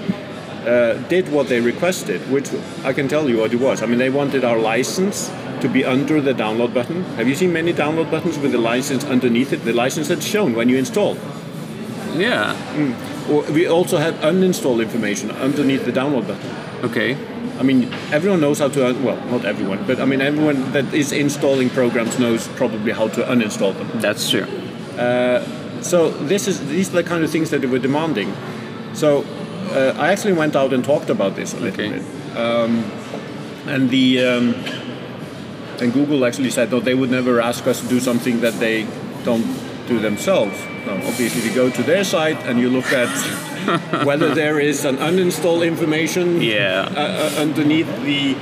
uh, did what they requested, which I can tell you what it was. I mean, they wanted our license to be under the download button. Have you seen many download buttons with the license underneath it? The license that's shown when you install. Yeah. Or we also have uninstall information underneath the download button. Okay. I mean, everyone knows how to, un- well, not everyone, but I mean, everyone that is installing programs knows probably how to uninstall them. That's true. So this is these are the kind of things that they were demanding. So uh, I actually went out and talked about this a little Okay. bit, um, and the um, and Google actually said no, they would never ask us to do something that they don't do themselves. No, obviously, if you go to their site and you look at whether there is an uninstall information Yeah. uh, uh, underneath the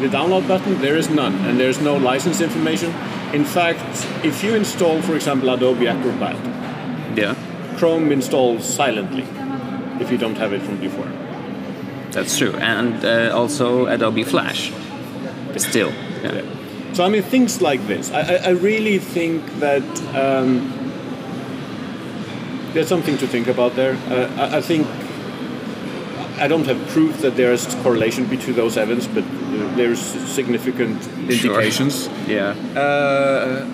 the download button, there is none, and there's no license information. In fact, if you install, for example, Adobe Acrobat, Yeah. Chrome installs silently if you don't have it from before. That's true. And uh, also Adobe Flash. Still. Yeah. So I mean, things like this. I, I, I really think that um, there's something to think about there. Uh, I, I think I don't have proof that there's correlation between those events, but uh, there's significant Sure. indications. Yeah. Uh,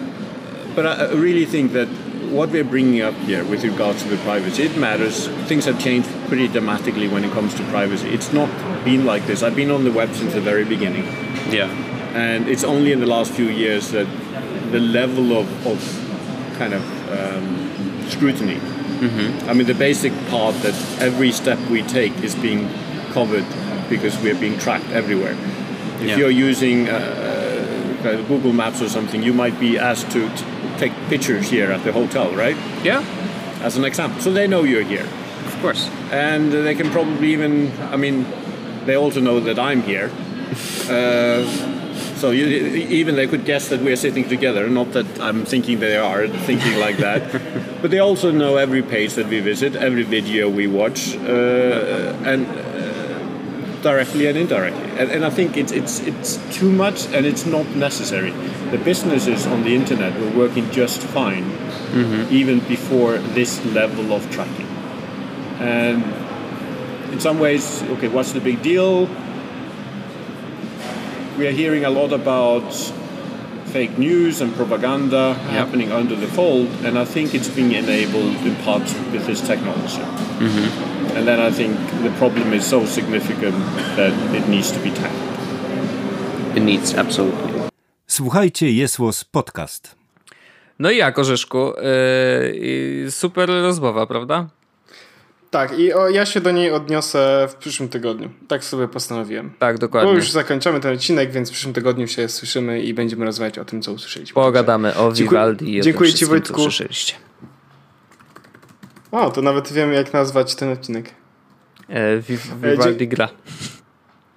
but I I really think that what we're bringing up here with regards to the privacy, it matters. Things have changed pretty dramatically when it comes to privacy. It's not been like this. I've been on the web since the very beginning. Yeah. And it's only in the last few years that the level of, of kind of um, scrutiny. I mean, the basic part that every step we take is being covered because we're being tracked everywhere. If Yeah. you're using uh, Google Maps or something, you might be asked to t- take pictures here at the hotel, right? Yeah. As an example. So they know you're here. Of course. And they can probably even, I mean, they also know that I'm here. *laughs* Uh, so you, even they could guess that we're sitting together. Not that I'm thinking they are thinking like that, *laughs* but they also know every page that we visit, every video we watch, uh, and uh, directly and indirectly. And, and I think it's it's it's too much, and it's not necessary. The businesses on the internet were working just fine, even before this level of tracking. And in some ways, okay, what's the big deal? We are hearing a lot about fake news and propaganda happening under the fold, and I think it's being enabled in part with this technology. Mm-hmm. And then I think the problem is so significant that it needs to be tackled. It needs, absolutely. Słuchajcie Jesłos Podcast. No i jak, Orzeszku? Yy, super rozmowa, prawda? Tak, i o, ja się do niej odniosę w przyszłym tygodniu. Tak sobie postanowiłem. Tak, Bo dokładnie. już zakończamy ten odcinek, więc w przyszłym tygodniu się słyszymy i będziemy rozmawiać o tym, co usłyszeliśmy. Pogadamy o Dziękuję- Vivaldi i o dziękuję tym ci, Wojtku. O, to nawet wiem, jak nazwać ten odcinek. E, Vi- Vivaldi gra.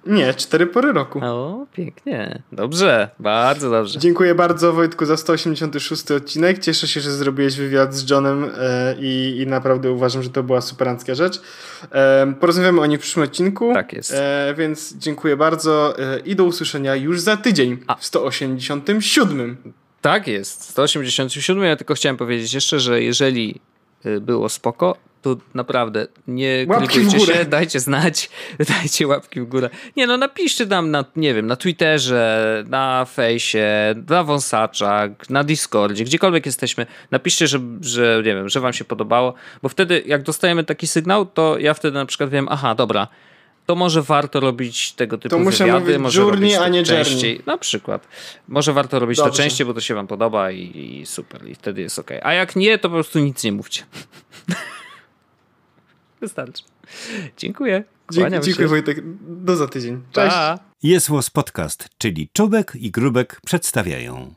Nie, cztery pory roku. O, pięknie. Dobrze, bardzo dobrze. Dziękuję bardzo Wojtku za 186 odcinek. Cieszę się, że zrobiłeś wywiad z Johnem e, i, i naprawdę uważam, że to była superancka rzecz. E, porozmawiamy o niej w przyszłym odcinku. Tak jest. E, więc dziękuję bardzo i do usłyszenia już za tydzień w 187. Tak jest, 187. Ja tylko chciałem powiedzieć jeszcze, że jeżeli było spoko, to naprawdę nie klikujcie się, dajcie znać, *laughs* dajcie łapki w górę. Nie no, napiszcie nam na, nie wiem, na Twitterze, na fejsie, na wąsaczach, na Discordzie, gdziekolwiek jesteśmy. Napiszcie, że, że nie wiem, że wam się podobało, bo wtedy jak dostajemy taki sygnał, to ja wtedy na przykład wiem, aha, dobra, to może warto robić tego typu To muszę wywiady, mówić może journey, robić to a nie journey. częściej. Na przykład. Może warto robić to Dobrze. częściej, bo to się wam podoba i, i super. I wtedy jest ok. A jak nie, to po prostu nic nie mówcie. *laughs* Wystarczy. Dziękuję. Dziękuję się. Wojtek. Do za tydzień. Cześć. Pa. Jesłos Podcast, czyli Czubek i Grubek przedstawiają.